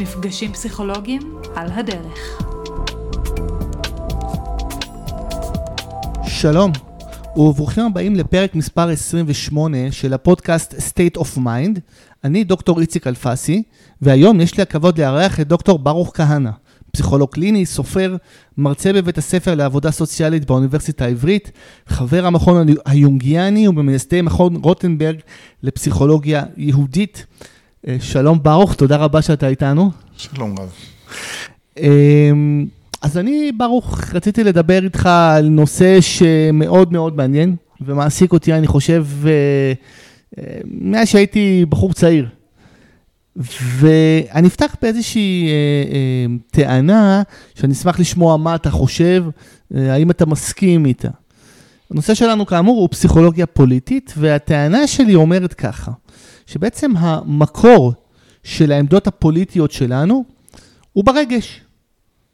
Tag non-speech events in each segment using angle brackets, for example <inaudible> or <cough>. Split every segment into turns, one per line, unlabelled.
מפגשים פסיכולוגיים על הדרך.
שלום, וברוכים הבאים לפרק מספר 28 של הפודקאסט State of Mind. אני דוקטור איציק אלפסי, והיום יש לי הכבוד לארח את דוקטור ברוך כהנא, פסיכולוג קליני, סופר, מרצה בבית הספר לעבודה סוציאלית באוניברסיטה העברית, חבר המכון היונגיאני וממייסדי מכון רוטנברג לפסיכולוגיה יהודית. אה, שלום ברוך, תודה רבה שאתה איתנו.
שלום רב.
אמ, אז אני, ברוך, רציתי לדבר איתך על נושא שמאוד מאוד מעניין ומעסיק אותי, אני חושב, אה, אה, מאז שהייתי בחור צעיר. ואני אפתח באיזושהי אה, אה, טענה שאני אשמח לשמוע מה אתה חושב, אה, האם אתה מסכים איתה. הנושא שלנו כאמור הוא פסיכולוגיה פוליטית, והטענה שלי אומרת ככה, שבעצם המקור של העמדות הפוליטיות שלנו הוא ברגש.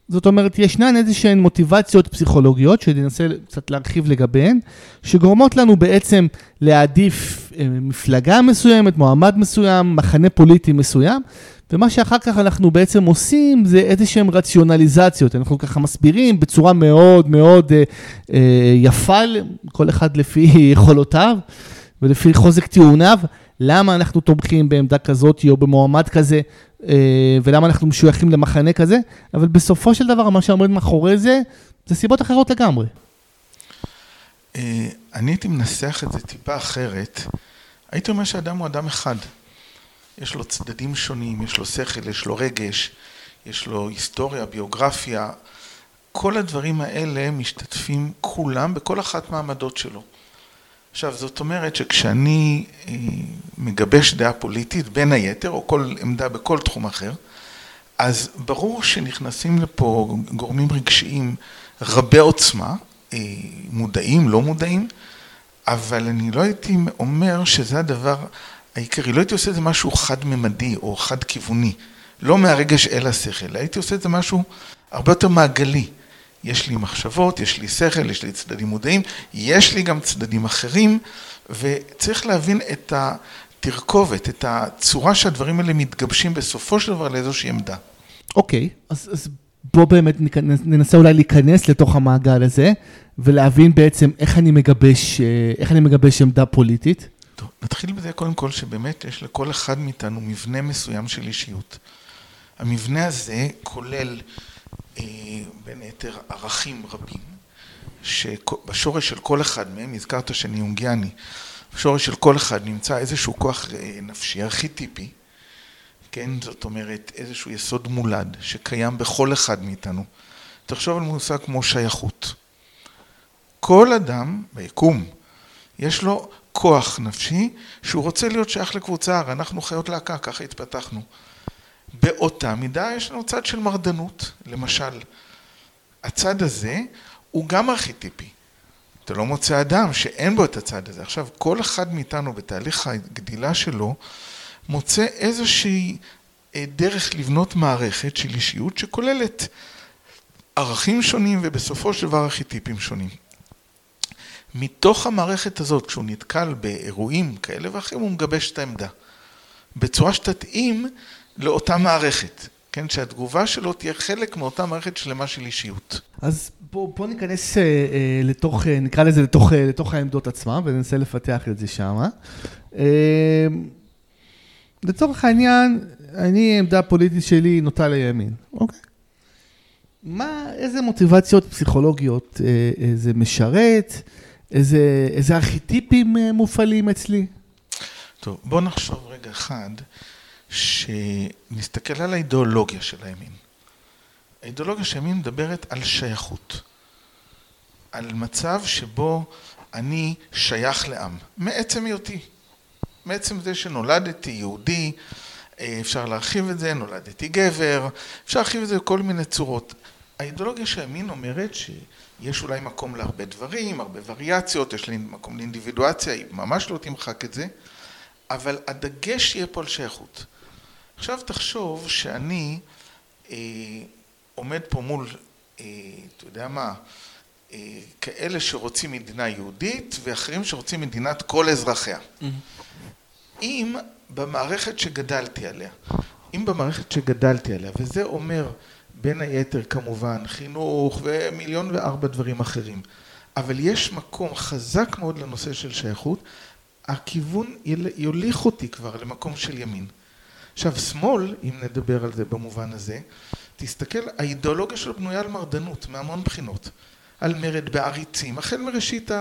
זאת אומרת, ישנן איזה שהן מוטיבציות פסיכולוגיות, שאני אנסה קצת להרחיב לגביהן, שגורמות לנו בעצם להעדיף אה, מפלגה מסוימת, מועמד מסוים, מחנה פוליטי מסוים, ומה שאחר כך אנחנו בעצם עושים זה איזה שהן רציונליזציות. אנחנו ככה מסבירים בצורה מאוד מאוד אה, אה, יפה, כל אחד לפי <laughs> יכולותיו ולפי חוזק טיעוניו, למה אנחנו תומכים בעמדה כזאת או במועמד כזה, אה, ולמה אנחנו משויכים למחנה כזה, אבל בסופו של דבר מה שעומד מאחורי זה, זה סיבות אחרות לגמרי.
אה, אני הייתי מנסח את זה טיפה אחרת. הייתי אומר שאדם הוא אדם אחד. יש לו צדדים שונים, יש לו שכל, יש לו רגש, יש לו היסטוריה, ביוגרפיה. כל הדברים האלה משתתפים כולם בכל אחת מהעמדות שלו. עכשיו, זאת אומרת שכשאני אה, מגבש דעה פוליטית, בין היתר, או כל עמדה בכל תחום אחר, אז ברור שנכנסים לפה גורמים רגשיים רבי עוצמה, אה, מודעים, לא מודעים, אבל אני לא הייתי אומר שזה הדבר העיקרי, לא הייתי עושה את זה משהו חד-ממדי או חד-כיווני, לא מהרגש אל השכל, הייתי עושה את זה משהו הרבה יותר מעגלי. יש לי מחשבות, יש לי שכל, יש לי צדדים מודעים, יש לי גם צדדים אחרים, וצריך להבין את התרכובת, את הצורה שהדברים האלה מתגבשים בסופו של דבר לאיזושהי עמדה.
אוקיי, okay, אז, אז בוא באמת ננסה אולי להיכנס לתוך המעגל הזה, ולהבין בעצם איך אני מגבש, איך אני מגבש עמדה פוליטית.
טוב, נתחיל בזה קודם כל שבאמת יש לכל אחד מאיתנו מבנה מסוים של אישיות. המבנה הזה כולל אה, בין היתר ערכים רבים, שבשורש של כל אחד מהם, הזכרת שאני יונגיאני, בשורש של כל אחד נמצא איזשהו כוח אה, נפשי ארכיטיפי, כן, זאת אומרת איזשהו יסוד מולד שקיים בכל אחד מאיתנו. תחשוב על מושג כמו שייכות. כל אדם ביקום יש לו כוח נפשי שהוא רוצה להיות שייך לקבוצה, הרי אנחנו חיות להקה, ככה התפתחנו. באותה מידה יש לנו צד של מרדנות, למשל. הצד הזה הוא גם ארכיטיפי. אתה לא מוצא אדם שאין בו את הצד הזה. עכשיו, כל אחד מאיתנו בתהליך הגדילה שלו מוצא איזושהי אה, דרך לבנות מערכת של אישיות שכוללת ערכים שונים ובסופו של דבר ארכיטיפים שונים. מתוך המערכת הזאת, כשהוא נתקל באירועים כאלה ואחרים, הוא מגבש את העמדה. בצורה שתתאים לאותה מערכת, כן? שהתגובה שלו תהיה חלק מאותה מערכת שלמה של אישיות.
אז בוא, בוא ניכנס אה, אה, לתוך, אה, נקרא לזה לתוך, אה, לתוך העמדות עצמם, וננסה לפתח את זה שם. אה, לצורך העניין, אני, עמדה פוליטית שלי נוטה לימין, אוקיי? מה, איזה מוטיבציות פסיכולוגיות אה, אה, זה משרת? איזה, איזה ארכיטיפים אה, מופעלים אצלי?
טוב, בוא נחשוב רגע אחד. שנסתכל על האידיאולוגיה של הימין. האידיאולוגיה של הימין מדברת על שייכות. על מצב שבו אני שייך לעם, מעצם היותי. מעצם זה שנולדתי יהודי, אה, אפשר להרחיב את זה, נולדתי גבר, אפשר להרחיב את זה בכל מיני צורות. האידיאולוגיה של הימין אומרת שיש אולי מקום להרבה דברים, הרבה וריאציות, יש לי מקום לאינדיבידואציה, היא ממש לא תמחק את זה, אבל הדגש יהיה פה על שייכות. עכשיו תחשוב שאני אה, עומד פה מול, אה, אתה יודע מה, אה, כאלה שרוצים מדינה יהודית ואחרים שרוצים מדינת כל אזרחיה. Mm-hmm. אם במערכת שגדלתי עליה, אם במערכת שגדלתי עליה, וזה אומר בין היתר כמובן חינוך ומיליון וארבע דברים אחרים, אבל יש מקום חזק מאוד לנושא של שייכות, הכיוון יוליך אותי כבר למקום של ימין. עכשיו שמאל, אם נדבר על זה במובן הזה, תסתכל, האידיאולוגיה שלו בנויה על מרדנות מהמון בחינות. על מרד בעריצים, החל מראשית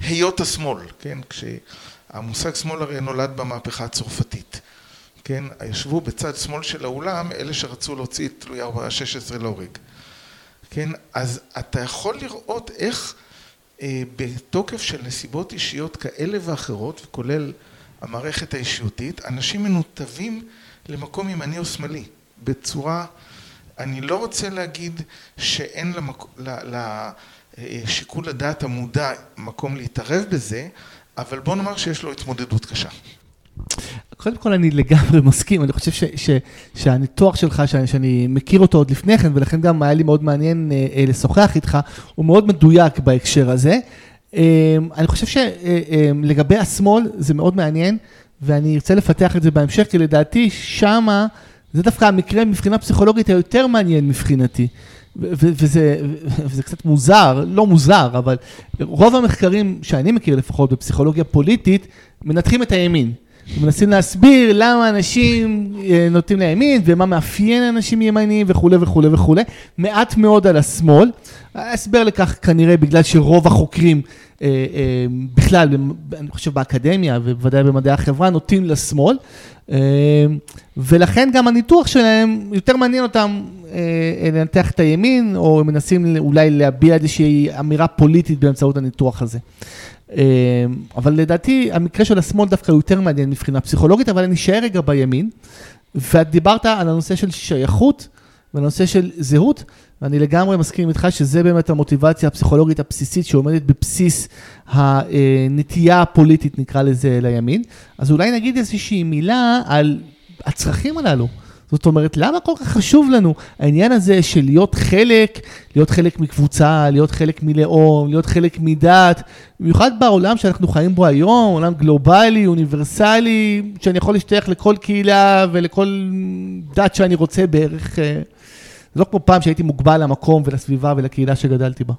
היות השמאל, כן, כשהמושג שמאל הרי נולד במהפכה הצרפתית, כן, ישבו בצד שמאל של האולם אלה שרצו להוציא את לואי ה-16 להורג, כן, אז אתה יכול לראות איך אה, בתוקף של נסיבות אישיות כאלה ואחרות, כולל המערכת האישיותית, אנשים מנותבים למקום ימני או שמאלי, בצורה אני לא רוצה להגיד שאין לשיקול הדעת המודע מקום להתערב בזה, אבל בוא נאמר שיש לו התמודדות קשה.
קודם כל אני לגמרי מסכים, אני חושב ש, ש, שהניתוח שלך, שאני, שאני מכיר אותו עוד לפני כן, ולכן גם היה לי מאוד מעניין אה, אה, לשוחח איתך, הוא מאוד מדויק בהקשר הזה. אה, אני חושב שלגבי אה, אה, השמאל זה מאוד מעניין, ואני ארצה לפתח את זה בהמשך, כי לדעתי שמה... זה דווקא המקרה מבחינה פסיכולוגית היותר מעניין מבחינתי. וזה, וזה קצת מוזר, לא מוזר, אבל רוב המחקרים שאני מכיר לפחות בפסיכולוגיה פוליטית, מנתחים את הימין. מנסים להסביר למה אנשים אה, נוטים לימין ומה מאפיין אנשים ימניים וכולי וכולי וכולי. מעט מאוד על השמאל. ההסבר לכך כנראה בגלל שרוב החוקרים בכלל, אני חושב באקדמיה ובוודאי במדעי החברה, נוטים לשמאל. ולכן גם הניתוח שלהם, יותר מעניין אותם לנתח את הימין, או מנסים אולי להביע איזושהי אמירה פוליטית באמצעות הניתוח הזה. אבל לדעתי המקרה של השמאל דווקא הוא יותר מעניין מבחינה פסיכולוגית, אבל אני אשאר רגע בימין. ואת דיברת על הנושא של שייכות והנושא של זהות, ואני לגמרי מסכים איתך שזה באמת המוטיבציה הפסיכולוגית הבסיסית שעומדת בבסיס הנטייה הפוליטית, נקרא לזה, לימין. אז אולי נגיד איזושהי מילה על הצרכים הללו. זאת אומרת, למה כל כך חשוב לנו העניין הזה של להיות חלק, להיות חלק מקבוצה, להיות חלק מלאום, להיות חלק מדת, במיוחד בעולם שאנחנו חיים בו היום, עולם גלובלי, אוניברסלי, שאני יכול להשתייך לכל קהילה ולכל דת שאני רוצה בערך. אה, זה לא כמו פעם שהייתי מוגבל למקום ולסביבה ולקהילה שגדלתי בה.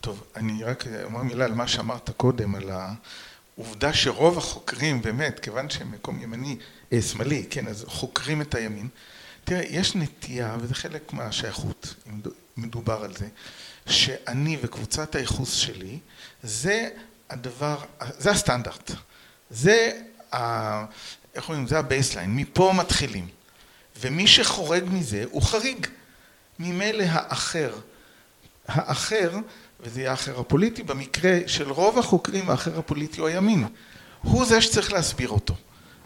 טוב, אני רק אומר מילה על מה שאמרת קודם, על העובדה שרוב החוקרים, באמת, כיוון שהם מקום ימני, אה, שמאלי, כן, אז חוקרים את הימין. תראה, יש נטייה, וזה חלק מהשייכות, אם מדובר על זה, שאני וקבוצת הייחוס שלי, זה הדבר, זה הסטנדרט. זה, ה, איך אומרים, זה ה baseline, מפה מתחילים. ומי שחורג מזה הוא חריג. ממילא האחר. האחר, וזה יהיה האחר הפוליטי, במקרה של רוב החוקרים האחר הפוליטי הוא הימין. הוא זה שצריך להסביר אותו.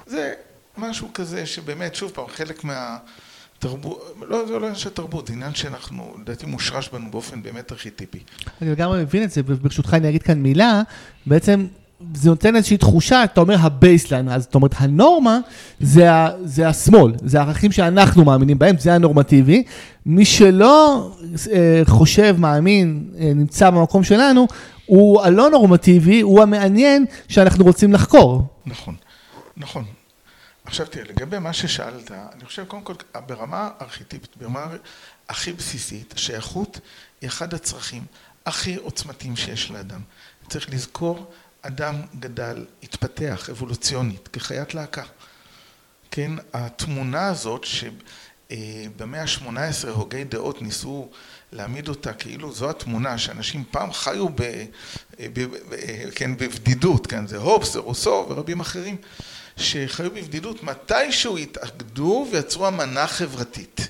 זה משהו כזה שבאמת, שוב פעם, חלק מהתרבות, לא, זה לא עניין של תרבות, זה עניין שאנחנו, לדעתי מושרש בנו באופן באמת ארכיטיפי.
אני לגמרי מבין את זה, וברשותך אני אגיד כאן מילה, בעצם זה נותן איזושהי תחושה, אתה אומר ה baseline, אז זאת אומרת הנורמה זה, ה, זה השמאל, זה הערכים שאנחנו מאמינים בהם, זה הנורמטיבי. מי שלא אה, חושב, מאמין, אה, נמצא במקום שלנו, הוא הלא נורמטיבי, הוא המעניין שאנחנו רוצים לחקור.
נכון, נכון. עכשיו תראה, לגבי מה ששאלת, אני חושב קודם כל ברמה ארכיטיפית, ברמה הכי בסיסית, השייכות היא אחד הצרכים הכי עוצמתיים שיש לאדם. צריך לזכור, אדם גדל, התפתח אבולוציונית כחיית להקה. כן, התמונה הזאת שבמאה ה-18 הוגי דעות ניסו להעמיד אותה כאילו זו התמונה שאנשים פעם חיו ב, ב, ב, כן, בבדידות, כן, זה הופס, זה רוסו ורבים אחרים. שחיו בבדידות, מתישהו התאגדו ויצרו אמנה חברתית.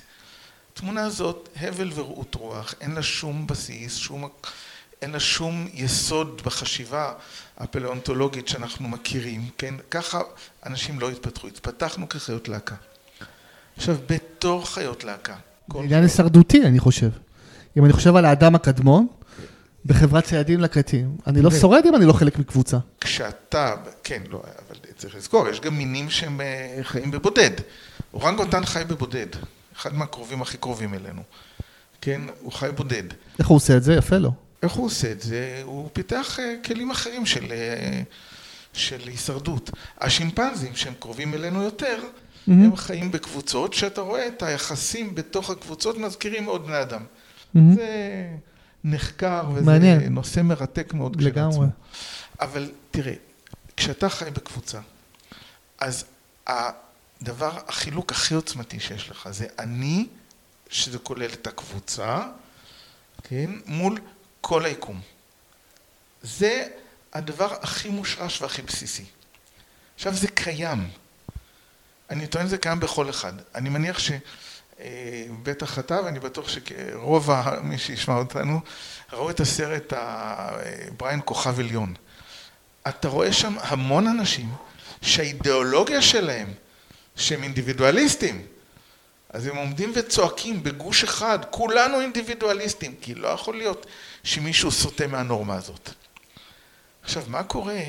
התמונה הזאת, הבל ורעות רוח, אין לה שום בסיס, שום, אין לה שום יסוד בחשיבה הפלאונטולוגית שאנחנו מכירים, כן? ככה אנשים לא התפתחו, התפתחנו כחיות להקה. עכשיו, בתור חיות להקה...
עניין הישרדותי, אני חושב. אם אני חושב על האדם הקדמון, בחברת ציידים לקטים, אני לא שורד אם אני לא חלק מקבוצה.
כשאתה, כן, לא, אבל צריך לזכור, יש גם מינים שהם אה, חיים בבודד. אורנגוטן חי בבודד, אחד מהקרובים הכי קרובים אלינו. כן, הוא חי בודד.
איך הוא עושה את זה? יפה לו.
איך הוא עושה את זה? הוא פיתח אה, כלים אחרים של, אה, של הישרדות. השימפנזים, שהם קרובים אלינו יותר, Mm-hmm. הם חיים בקבוצות, שאתה רואה את היחסים בתוך הקבוצות, מזכירים מאוד בני אדם. Mm-hmm. זה נחקר, וזה מעניין. נושא מרתק מאוד
לגמרי.
אבל תראה, כשאתה חי בקבוצה, אז הדבר, החילוק הכי עוצמתי שיש לך זה אני, שזה כולל את הקבוצה, כן, מול כל היקום. זה הדבר הכי מושרש והכי בסיסי. עכשיו זה קיים. אני טוען שזה קיים בכל אחד. אני מניח שבטח אתה, ואני בטוח שרוב מי שישמע אותנו, ראו את הסרט בריין כוכב עליון. אתה רואה שם המון אנשים שהאידיאולוגיה שלהם, שהם אינדיבידואליסטים, אז הם עומדים וצועקים בגוש אחד, כולנו אינדיבידואליסטים, כי לא יכול להיות שמישהו סוטה מהנורמה הזאת. עכשיו, מה קורה,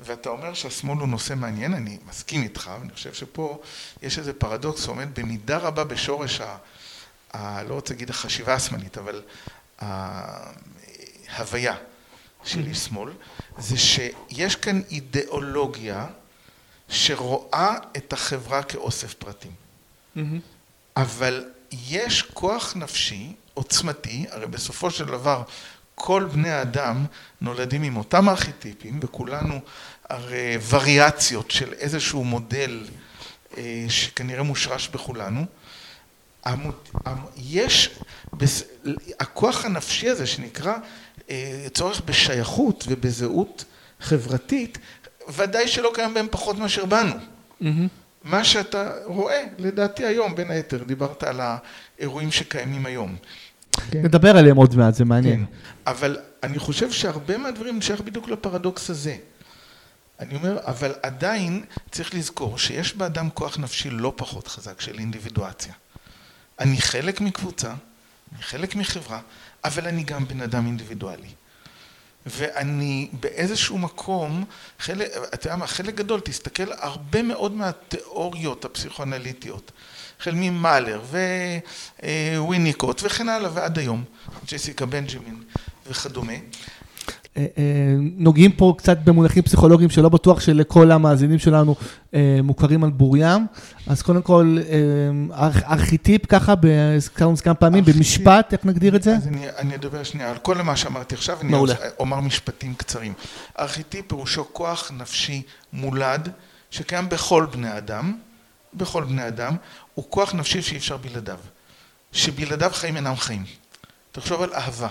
ואתה אומר שהשמאל הוא נושא מעניין, אני מסכים איתך, ואני חושב שפה יש איזה פרדוקס שעומד במידה רבה בשורש ה... ה לא רוצה להגיד החשיבה השמאלית, אבל ההוויה של איש שמאל, זה שיש כאן אידיאולוגיה שרואה את החברה כאוסף פרטים. אבל יש כוח נפשי עוצמתי, הרי בסופו של דבר כל בני האדם נולדים עם אותם ארכיטיפים וכולנו הרי וריאציות של איזשהו מודל אה, שכנראה מושרש בכולנו. יש, הכוח הנפשי הזה שנקרא אה, צורך בשייכות ובזהות חברתית, ודאי שלא קיים בהם פחות מאשר בנו. מה שאתה רואה, לדעתי היום, בין היתר, דיברת על האירועים שקיימים היום.
כן. נדבר עליהם עוד מעט, זה מעניין. כן.
אבל אני חושב שהרבה מהדברים נשאר בדיוק לפרדוקס הזה. אני אומר, אבל עדיין צריך לזכור שיש באדם כוח נפשי לא פחות חזק של אינדיבידואציה. אני חלק מקבוצה, אני חלק מחברה, אבל אני גם בן אדם אינדיבידואלי. ואני באיזשהו מקום, חלק, אתה יודע מה, חלק גדול, תסתכל הרבה מאוד מהתיאוריות הפסיכואנליטיות, החל ממאלר וויניקוט וכן הלאה ועד היום, ג'סיקה בנג'מין וכדומה.
אה, אה, נוגעים פה קצת במונחים פסיכולוגיים שלא בטוח שלכל המאזינים שלנו אה, מוכרים על בוריים. אז קודם כל, ארכיטיפ ככה, הזכרנו כמה פעמים, במשפט, איך נגדיר את זה?
אז אני אדבר שנייה על כל מה שאמרתי עכשיו, אני אומר משפטים קצרים. ארכיטיפ פירושו כוח נפשי מולד, שקיים בכל בני אדם, בכל בני אדם, הוא כוח נפשי שאי אפשר בלעדיו. שבלעדיו חיים אינם חיים. תחשוב על אהבה.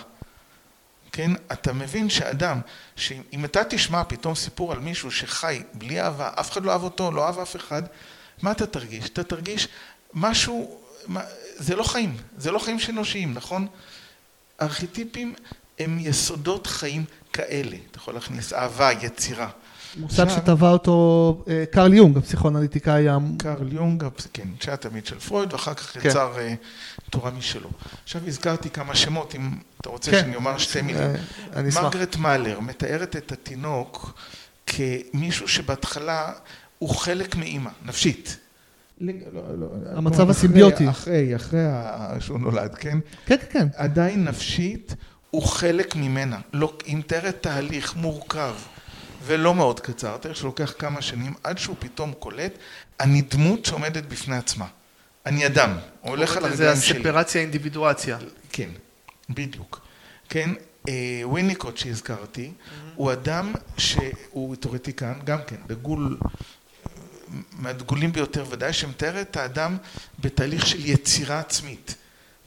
כן, אתה מבין שאדם, שאם אתה תשמע פתאום סיפור על מישהו שחי בלי אהבה, אף אחד לא אהב אותו, לא אהב אף אחד, מה אתה תרגיש? אתה תרגיש משהו, זה לא חיים, זה לא חיים אנושיים, נכון? ארכיטיפים הם יסודות חיים כאלה, אתה יכול להכניס אהבה, יצירה.
מושג שטבע אותו אה, קרל יונג, הפסיכואנליטיקאי.
קרל יונג, כן, שהיה תמיד של פרויד, ואחר כך כן. יצר אה, תורה משלו. עכשיו הזכרתי כמה שמות, אם אתה רוצה כן. שאני אומר שתי מילים. אה, אני אשמח. מרגרט מאלר מתארת את התינוק כמישהו שבהתחלה הוא חלק מאימא, נפשית.
לא, לא, לא, המצב הסימביוטי.
אחרי, אחרי שהוא נולד, כן?
כן, כן.
עדיין נפשית הוא חלק ממנה. לא, היא מתארת תהליך מורכב. ולא מאוד קצר, תראה שלוקח כמה שנים עד שהוא פתאום קולט, אני דמות שעומדת בפני עצמה. אני אדם, הולך על
הרגליים שלי. זה הספרציה, אינדיבידואציה.
כן, בדיוק. כן, אה, וויניקוט שהזכרתי, הוא אדם שהוא תיאורטיקן, גם כן, דגול, מהדגולים ביותר ודאי, שמתאר את האדם בתהליך של יצירה עצמית.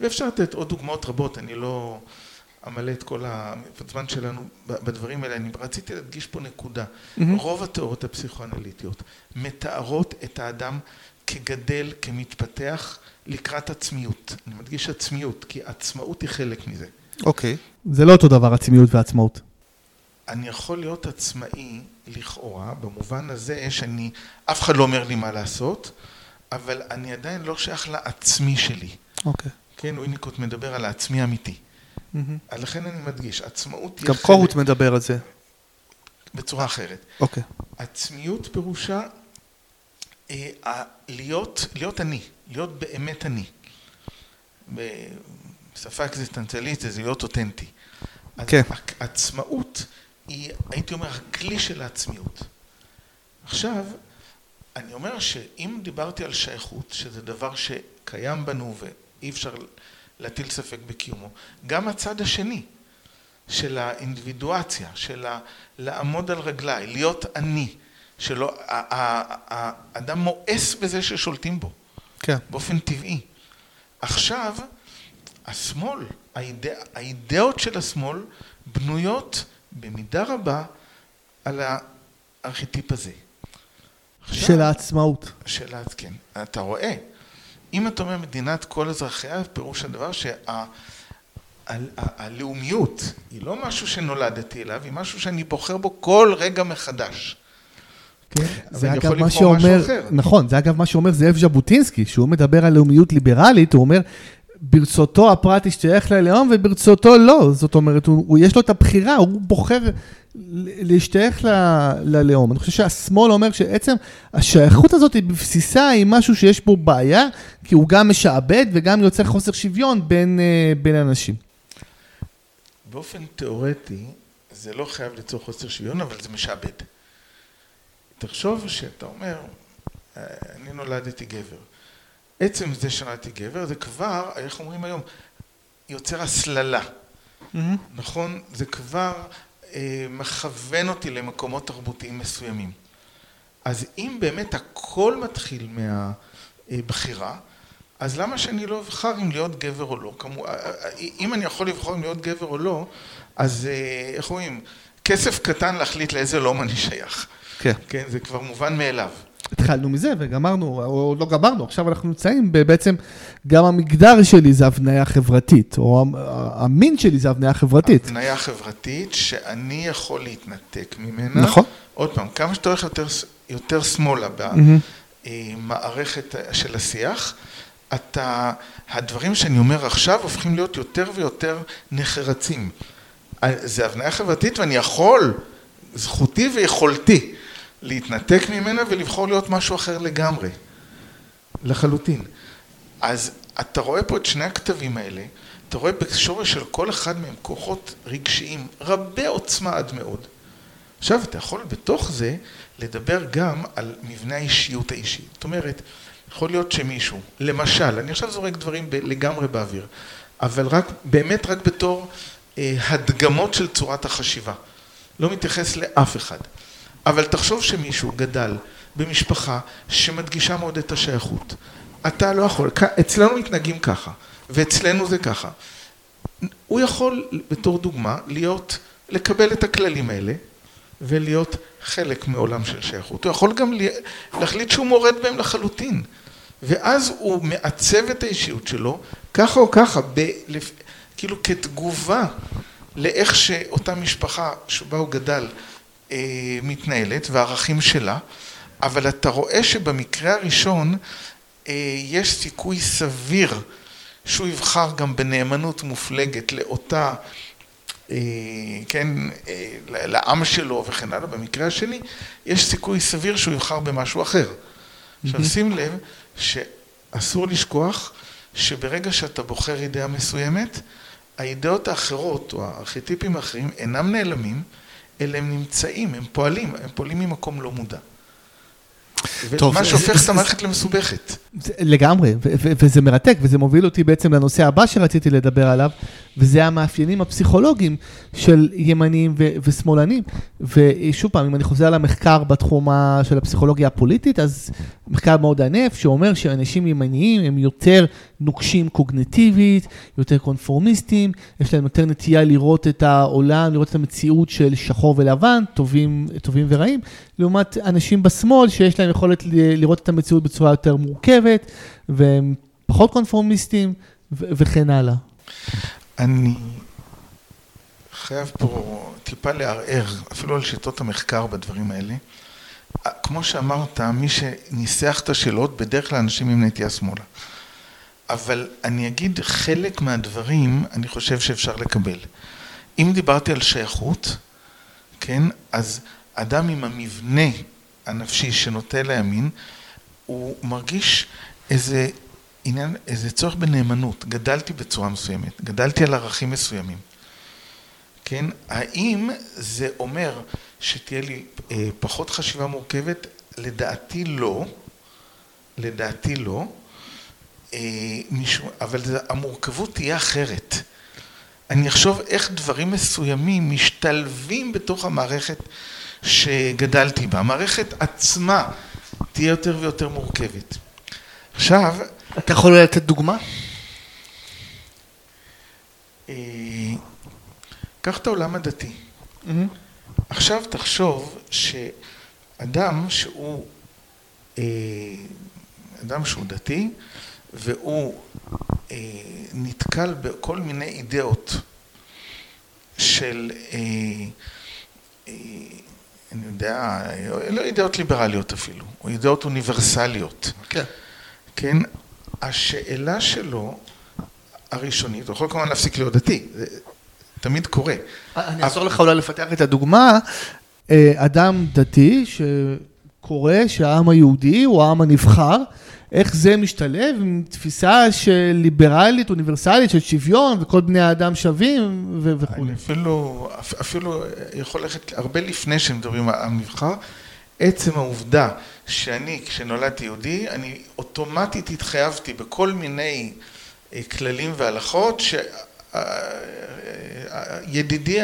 ואפשר לתת עוד דוגמאות רבות, אני לא... אמלא את כל הזמן שלנו בדברים האלה. אני רציתי להדגיש פה נקודה. Mm-hmm. רוב התיאוריות הפסיכואנליטיות מתארות את האדם כגדל, כמתפתח, לקראת עצמיות. אני מדגיש עצמיות, כי עצמאות היא חלק מזה.
אוקיי. Okay. זה לא אותו דבר, עצמיות ועצמאות.
אני יכול להיות עצמאי לכאורה, במובן הזה שאני, אף אחד לא אומר לי מה לעשות, אבל אני עדיין לא שייך לעצמי שלי.
אוקיי. Okay.
כן, וויניקוט מדבר על העצמי האמיתי. Mm-hmm. לכן אני מדגיש, עצמאות
גם קורות מדבר על זה.
בצורה אחרת.
אוקיי. Okay.
עצמיות פירושה אה, להיות, להיות אני, להיות באמת אני. בשפה אקזיסטנציאלית זה להיות אותנטי. כן. Okay. עצמאות היא, הייתי אומר, הכלי של העצמיות. עכשיו, אני אומר שאם דיברתי על שייכות, שזה דבר שקיים בנו ואי אפשר להטיל ספק בקיומו, גם הצד השני של האינדיבידואציה, של לעמוד על רגליי, להיות אני, שלא, האדם מואס בזה ששולטים בו, כן. באופן טבעי. עכשיו, השמאל, האידא, האידאות של השמאל בנויות במידה רבה על הארכיטיפ הזה.
עכשיו, של העצמאות.
של, כן. אתה רואה, אם אתה אומר מדינת כל אזרחיה, פירוש הדבר שהלאומיות שה, היא לא משהו שנולדתי אליו, היא משהו שאני בוחר בו כל רגע מחדש.
כן, זה אגב מה שאומר, נכון, זה אגב מה שאומר זאב ז'בוטינסקי, שהוא מדבר על לאומיות ליברלית, הוא אומר, ברצותו הפרט ישתייך ללאום וברצותו לא, זאת אומרת, הוא, הוא יש לו את הבחירה, הוא בוחר להשתייך ל, ללאום. אני חושב שהשמאל אומר שעצם השייכות הזאת היא בבסיסה היא משהו שיש בו בעיה, כי הוא גם משעבד וגם יוצר חוסר שוויון בין, אה, בין אנשים.
באופן תיאורטי, זה לא חייב ליצור חוסר שוויון, אבל זה משעבד. תחשוב שאתה אומר, אה, אני נולדתי גבר. עצם זה שנולדתי גבר, זה כבר, איך אומרים היום, יוצר הסללה. Mm-hmm. נכון? זה כבר אה, מכוון אותי למקומות תרבותיים מסוימים. אז אם באמת הכל מתחיל מהבחירה, אז למה שאני לא אבחר אם להיות גבר או לא? כמו, אה, אה, אם אני יכול לבחור אם להיות גבר או לא, אז איך אומרים? כסף קטן להחליט לאיזה לאום אני שייך. כן. כן, זה כבר מובן מאליו.
התחלנו מזה וגמרנו, או לא גמרנו, עכשיו אנחנו נמצאים בעצם, גם המגדר שלי זה הבניה חברתית, או המין שלי זה הבניה חברתית.
הבניה חברתית שאני יכול להתנתק ממנה. נכון. עוד פעם, כמה שאתה הולך יותר, יותר שמאלה במערכת של השיח, אתה, הדברים שאני אומר עכשיו הופכים להיות יותר ויותר נחרצים. זה הבניה חברתית ואני יכול, זכותי ויכולתי. להתנתק ממנה ולבחור להיות משהו אחר לגמרי, לחלוטין. אז אתה רואה פה את שני הכתבים האלה, אתה רואה בשורש של כל אחד מהם כוחות רגשיים רבי עוצמה עד מאוד. עכשיו אתה יכול בתוך זה לדבר גם על מבנה האישיות האישי. זאת אומרת, יכול להיות שמישהו, למשל, אני עכשיו זורק דברים לגמרי באוויר, אבל רק, באמת רק בתור אה, הדגמות של צורת החשיבה. לא מתייחס לאף אחד. אבל תחשוב שמישהו גדל במשפחה שמדגישה מאוד את השייכות. אתה לא יכול, אצלנו מתנהגים ככה, ואצלנו זה ככה. הוא יכול, בתור דוגמה, להיות, לקבל את הכללים האלה, ולהיות חלק מעולם של שייכות. הוא יכול גם להחליט שהוא מורד בהם לחלוטין. ואז הוא מעצב את האישיות שלו, ככה או ככה, ב, כאילו כתגובה לאיך שאותה משפחה שבה הוא גדל מתנהלת והערכים שלה, אבל אתה רואה שבמקרה הראשון אה, יש סיכוי סביר שהוא יבחר גם בנאמנות מופלגת לאותה, אה, כן, לעם שלו וכן הלאה, במקרה השני יש סיכוי סביר שהוא יבחר במשהו אחר. עכשיו שים לב שאסור לשכוח שברגע שאתה בוחר אידאה מסוימת, האידאות האחרות או הארכיטיפים האחרים אינם נעלמים, אלא הם נמצאים, הם פועלים, הם פועלים ממקום לא מודע. טוב, מה שהופך את המערכת למסובכת.
לגמרי, וזה מרתק, וזה מוביל אותי בעצם לנושא הבא שרציתי לדבר עליו, וזה המאפיינים הפסיכולוגיים של ימנים ושמאלנים. ושוב פעם, אם אני חוזר למחקר בתחום של הפסיכולוגיה הפוליטית, אז מחקר מאוד ענף, שאומר שאנשים ימניים הם יותר נוקשים קוגנטיבית, יותר קונפורמיסטים, יש להם יותר נטייה לראות את העולם, לראות את המציאות של שחור ולבן, טובים, טובים ורעים, לעומת אנשים בשמאל שיש להם יכולת לראות את המציאות בצורה יותר מורכבת, והם פחות קונפורמיסטים וכן הלאה.
אני חייב פה טיפה לערער, אפילו על שיטות המחקר בדברים האלה. כמו שאמרת, מי שניסח את השאלות, בדרך כלל אנשים עם נטייה שמאלה. אבל אני אגיד חלק מהדברים, אני חושב שאפשר לקבל. אם דיברתי על שייכות, כן, אז אדם עם המבנה הנפשי שנוטה לימין, הוא מרגיש איזה עניין, איזה צורך בנאמנות. גדלתי בצורה מסוימת, גדלתי על ערכים מסוימים. כן? האם זה אומר שתהיה לי אה, פחות חשיבה מורכבת? לדעתי לא, לדעתי לא, אבל המורכבות תהיה אחרת. אני אחשוב איך דברים מסוימים משתלבים בתוך המערכת שגדלתי בה. המערכת עצמה תהיה יותר ויותר מורכבת. עכשיו...
אתה יכול לתת דוגמה?
אה, קח את העולם הדתי. Mm-hmm. עכשיו תחשוב שאדם שהוא, אה, אדם שהוא דתי, והוא אה, נתקל בכל מיני אידאות של, אה, אה, אני יודע, לא אידאות ליברליות אפילו, או אידאות אוניברסליות. כן. כן, השאלה שלו הראשונית, הוא יכול כמובן להפסיק להיות דתי, זה תמיד קורה.
אני אעזור לך אולי לפתח את הדוגמה. אה, אדם דתי שקורא שהעם היהודי הוא העם הנבחר, איך זה משתלב עם תפיסה של ליברלית, אוניברסלית, של שוויון, וכל בני האדם שווים וכו'.
אני אפילו, אפילו יכול ללכת הרבה לפני שמדברים על המבחר. עצם העובדה שאני, כשנולדתי יהודי, אני אוטומטית התחייבתי בכל מיני אה, כללים והלכות שידידי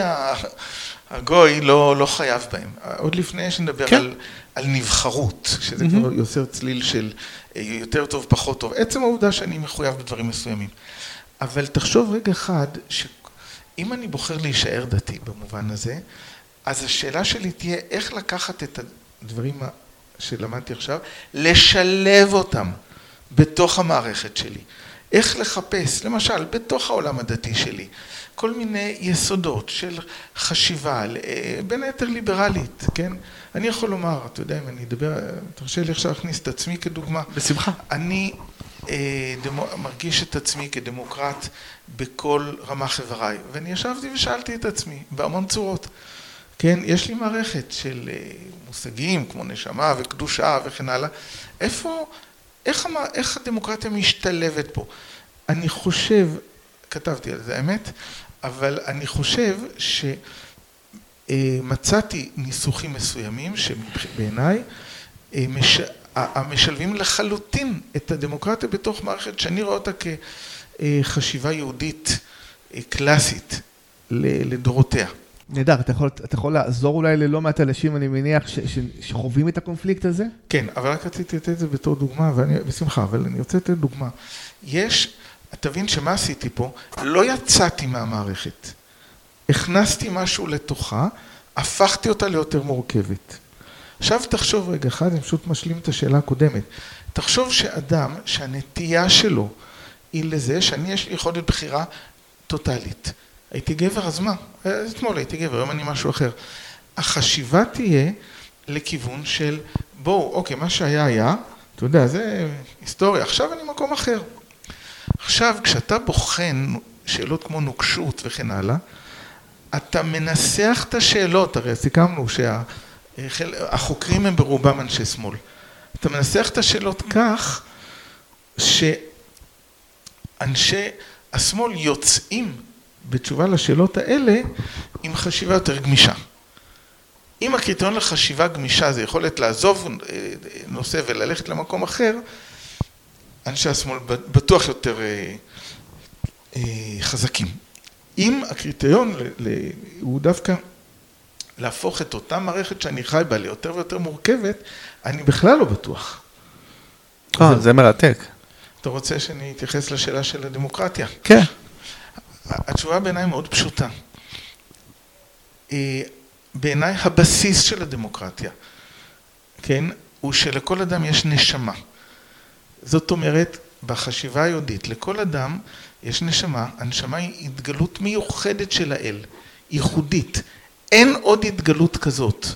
הגוי לא, לא חייב בהם. עוד לפני שנדבר כן. על, על נבחרות, שזה mm-hmm. כבר יוצר צליל של אה, יותר טוב, פחות טוב. עצם העובדה שאני מחויב בדברים מסוימים. אבל תחשוב רגע אחד, שאם אני בוחר להישאר דתי במובן הזה, אז השאלה שלי תהיה איך לקחת את הדברים שלמדתי עכשיו, לשלב אותם בתוך המערכת שלי. איך לחפש, למשל, בתוך העולם הדתי שלי, כל מיני יסודות של חשיבה, אה, בין היתר ליברלית, כן? אני יכול לומר, אתה יודע, אם אני אדבר, תרשה לי עכשיו להכניס את עצמי כדוגמה.
בשמחה.
אני אה, דמו, מרגיש את עצמי כדמוקרט בכל רמה חבריי, ואני ישבתי ושאלתי את עצמי בהמון צורות. כן, יש לי מערכת של אה, מושגים כמו נשמה וקדושה וכן הלאה. איפה, איך, איך הדמוקרטיה משתלבת פה? אני חושב, כתבתי על זה, האמת, אבל אני חושב שמצאתי ניסוחים מסוימים שבעיניי אה, המשלבים לחלוטין את הדמוקרטיה בתוך מערכת שאני רואה אותה כחשיבה יהודית אה, קלאסית לדורותיה.
נהדר, אתה יכול, אתה יכול לעזור אולי ללא מעט אנשים, אני מניח, ש, ש, שחווים את הקונפליקט הזה?
כן, אבל רק רציתי לתת את זה בתור דוגמה, ואני, בשמחה, אבל אני רוצה לתת דוגמה. יש, תבין שמה עשיתי פה, לא יצאתי מהמערכת. הכנסתי משהו לתוכה, הפכתי אותה ליותר מורכבת. עכשיו תחשוב רגע אחד, אני פשוט משלים את השאלה הקודמת. תחשוב שאדם שהנטייה שלו היא לזה שאני יש לי יכולת בחירה טוטאלית. הייתי גבר, אז מה? אתמול הייתי גבר, היום אני משהו אחר. החשיבה תהיה לכיוון של בואו, אוקיי, מה שהיה היה, אתה יודע, זה היסטוריה, עכשיו אני מקום אחר. עכשיו, כשאתה בוחן שאלות כמו נוקשות וכן הלאה, אתה מנסח את השאלות, הרי סיכמנו שהחוקרים הם ברובם אנשי שמאל. אתה מנסח את השאלות כך שאנשי השמאל יוצאים בתשובה לשאלות האלה עם חשיבה יותר גמישה. אם הקריטריון לחשיבה גמישה זה יכולת לעזוב אה, נושא וללכת למקום אחר, אנשי השמאל בטוח יותר אה, אה, חזקים. אם הקריטריון הוא דווקא להפוך את אותה מערכת שאני חי בה ליותר ויותר מורכבת, אני בכלל לא בטוח.
אה, זה מרתק.
אתה רוצה שאני אתייחס לשאלה של הדמוקרטיה?
כן.
התשובה בעיניי מאוד פשוטה. אה, בעיניי הבסיס של הדמוקרטיה, כן, הוא שלכל אדם יש נשמה. זאת אומרת, בחשיבה היהודית, לכל אדם יש נשמה, הנשמה היא התגלות מיוחדת של האל, ייחודית. אין עוד התגלות כזאת.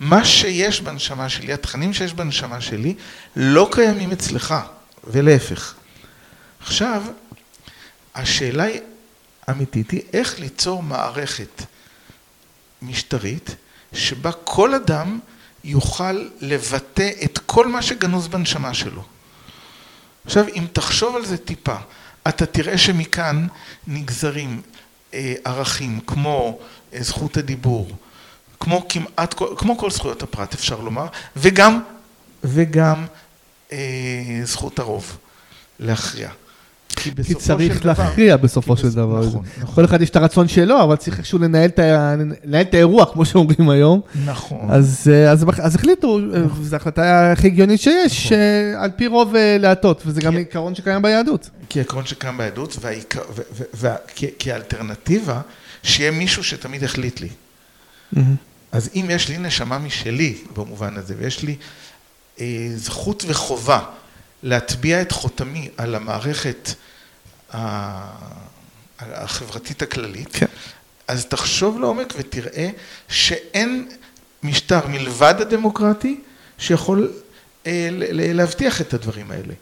מה שיש בנשמה שלי, התכנים שיש בנשמה שלי, לא קיימים אצלך, ולהפך. עכשיו, השאלה היא אמיתית היא איך ליצור מערכת משטרית שבה כל אדם יוכל לבטא את כל מה שגנוז בנשמה שלו. עכשיו, אם תחשוב על זה טיפה, אתה תראה שמכאן נגזרים אה, ערכים כמו אה, זכות הדיבור, כמו כמעט, כמו כל זכויות הפרט אפשר לומר, וגם, וגם אה, זכות הרוב להכריע.
כי, צריך להכריע בסופו של דבר. נכון, נכון. כל אחד יש את הרצון שלו, אבל צריך איכשהו לנהל את, האירוע, כמו שאומרים היום.
נכון.
אז, אה, אז, אז החליטו, נכון. זו החלטה הכי הגיונית שיש, נכון. על פי רוב אה, להטות, וזה גם עיקרון שקיים ביהדות.
כי עיקרון שקיים ביהדות, וכאלטרנטיבה, שיהיה מישהו שתמיד יחליט לי. אז אם יש לי נשמה משלי במובן הזה, ויש לי אה, זכות וחובה להטביע את חותמי על המערכת החברתית הכללית, כן. אז תחשוב לעומק ותראה שאין משטר מלבד הדמוקרטי שיכול אה, להבטיח את הדברים האלה.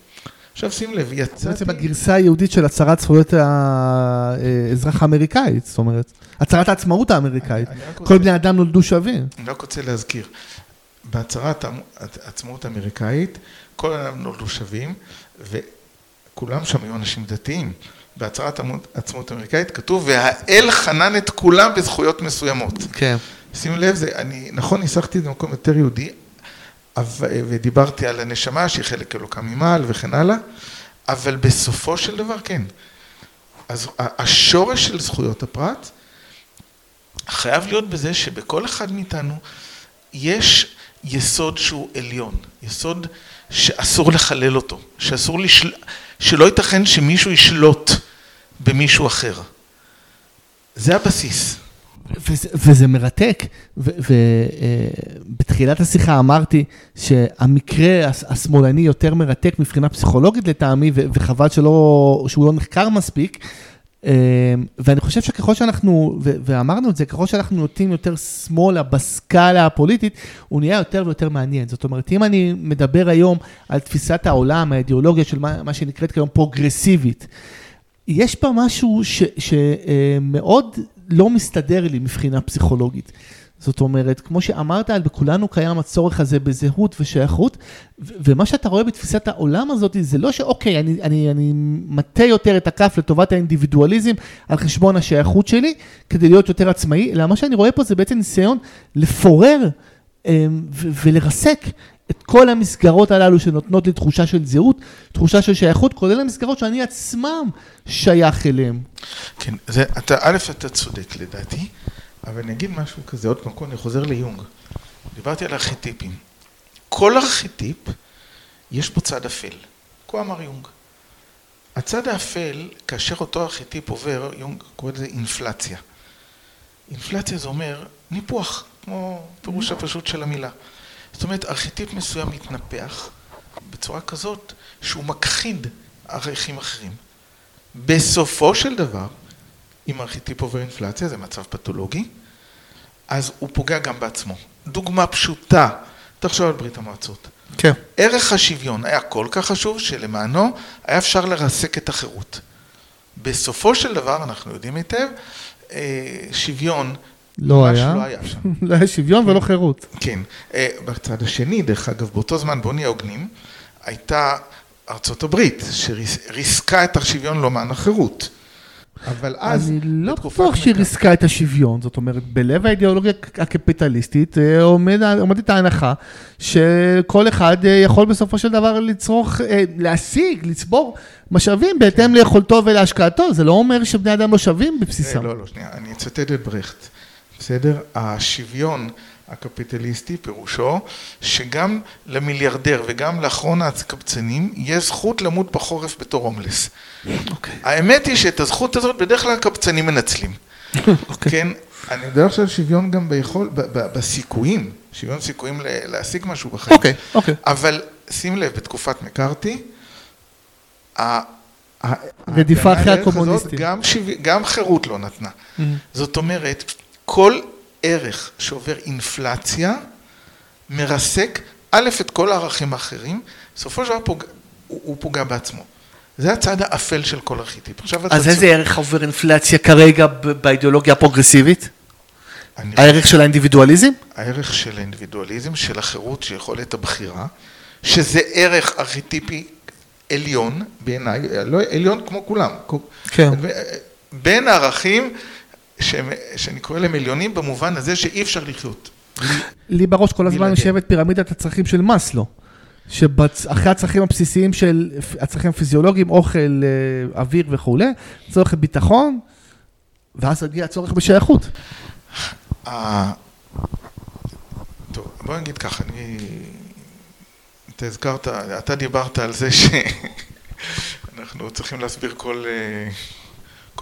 עכשיו שים לב, יצאתי...
בעצם הגרסה היהודית של הצהרת זכויות האזרח האמריקאית, זאת אומרת, הצהרת העצמאות האמריקאית. כל בני אדם נולדו שווים.
אני רק רוצה להזכיר, בהצהרת העצמאות האמריקאית, כל אדם נולדו שווים, וכולם שם היו אנשים דתיים. בהצהרת העצמאות האמריקאית כתוב, והאל חנן את כולם בזכויות מסוימות.
כן.
שימו לב, זה, אני, נכון, ניסחתי את זה במקום יותר יהודי, ודיברתי על הנשמה שהיא חלק אלוקה ממעל וכן הלאה, אבל בסופו של דבר כן. אז השורש של זכויות הפרט חייב להיות בזה שבכל אחד מאיתנו יש יסוד שהוא עליון, יסוד שאסור לחלל אותו, שאסור לשל... שלא ייתכן שמישהו ישלוט במישהו אחר. זה הבסיס.
וזה, וזה מרתק, ובתחילת אה, השיחה אמרתי שהמקרה השמאלני יותר מרתק מבחינה פסיכולוגית לטעמי, וחבל שלא, שהוא לא נחקר מספיק. אה, ואני חושב שככל שאנחנו, ואמרנו את זה, ככל שאנחנו נוטים יותר שמאלה בסקאלה הפוליטית, הוא נהיה יותר ויותר מעניין. זאת אומרת, אם אני מדבר היום על תפיסת העולם, האידיאולוגיה של מה, מה שנקראת כיום פרוגרסיבית, יש בה משהו שמאוד לא מסתדר לי מבחינה פסיכולוגית. זאת אומרת, כמו שאמרת, בכולנו קיים הצורך הזה בזהות ושייכות, ומה שאתה רואה בתפיסת העולם הזאת, זה לא שאוקיי, אני, אני, אני מטה יותר את הכף לטובת האינדיבידואליזם על חשבון השייכות שלי, כדי להיות יותר עצמאי, אלא מה שאני רואה פה זה בעצם ניסיון לפורר אמ, ולרסק את כל המסגרות הללו שנותנות לי תחושה של זהות, תחושה של שייכות, כולל המסגרות שאני עצמם שייך אליהן.
כן, זה, אתה, א', אתה צודק לדעתי, אבל אני אגיד משהו כזה, עוד פעם, אני חוזר ליונג. דיברתי על ארכיטיפים. כל ארכיטיפ, יש פה צד אפל. כה אמר יונג. הצד האפל, כאשר אותו ארכיטיפ עובר, יונג קורא לזה אינפלציה. אינפלציה זה אומר ניפוח, כמו פירוש הפשוט של המילה. זאת אומרת, ארכיטיפ מסוים מתנפח בצורה כזאת שהוא מכחיד ערכים אחרים. בסופו של דבר, אם ארכיטיפ אינפלציה, זה מצב פתולוגי, אז הוא פוגע גם בעצמו. דוגמה פשוטה, תחשוב על ברית המועצות.
כן.
ערך השוויון היה כל כך חשוב שלמענו היה אפשר לרסק את החירות. בסופו של דבר, אנחנו יודעים היטב, אה, שוויון
לא היה, לא היה שם. <laughs> לא היה שוויון ולא חירות.
כן. אה, בצד השני, דרך אגב, באותו זמן, בוא נהיה הוגנים, הייתה ארצות הברית, שריסקה את השוויון למען החירות. אבל אז,
אני לא בטוח שהיא ריסקה את השוויון, זאת אומרת, בלב האידיאולוגיה הקפיטליסטית אה, עומד, עומדת ההנחה שכל אחד אה, יכול בסופו של דבר לצרוך, להשיג, לצבור משאבים בהתאם ליכולתו ולהשקעתו, זה לא אומר שבני אדם לא שווים בבסיסם.
לא, לא, שנייה, אני אצטט את ברכט. בסדר? השוויון הקפיטליסטי פירושו שגם למיליארדר וגם לאחרון הקבצנים יש זכות למות בחורף בתור הומלס. Okay. אוקיי. האמת היא שאת הזכות הזאת בדרך כלל הקבצנים מנצלים. Okay. <laughs> אוקיי. כן, אני מדבר עכשיו שוויון גם ביכול, ב, ב, בסיכויים, שוויון סיכויים להשיג משהו בחיים.
אוקיי, okay, אוקיי. Okay.
אבל שים לב, בתקופת מקארתי,
רדיפה אחרי הקומוניסטים.
גם, גם חירות לא נתנה. Mm-hmm. זאת אומרת, כל ערך שעובר אינפלציה מרסק א', את כל הערכים האחרים, בסופו של דבר פוג... הוא, הוא פוגע בעצמו. זה הצד האפל של כל ארכיטיפ.
אז איזה ערך עובר אינפלציה כרגע באידיאולוגיה הפרוגרסיבית? הערך של האינדיבידואליזם?
הערך של האינדיבידואליזם, של החירות, של יכולת הבחירה, שזה ערך ארכיטיפי עליון בעיניי, לא עליון כמו כולם.
כן.
בין הערכים שאני קורא להם עליונים במובן הזה שאי אפשר לחיות.
לי בראש כל הזמן. יושבת פירמידת הצרכים של מאסלו. שאחרי הצרכים הבסיסיים של הצרכים הפיזיולוגיים, אוכל, אה, אוויר וכולי, צורך ביטחון, ואז הגיע הצורך בשייכות.
טוב, בוא נגיד ככה, אני... אתה הזכרת, אתה דיברת על זה שאנחנו <laughs> צריכים להסביר כל, אה,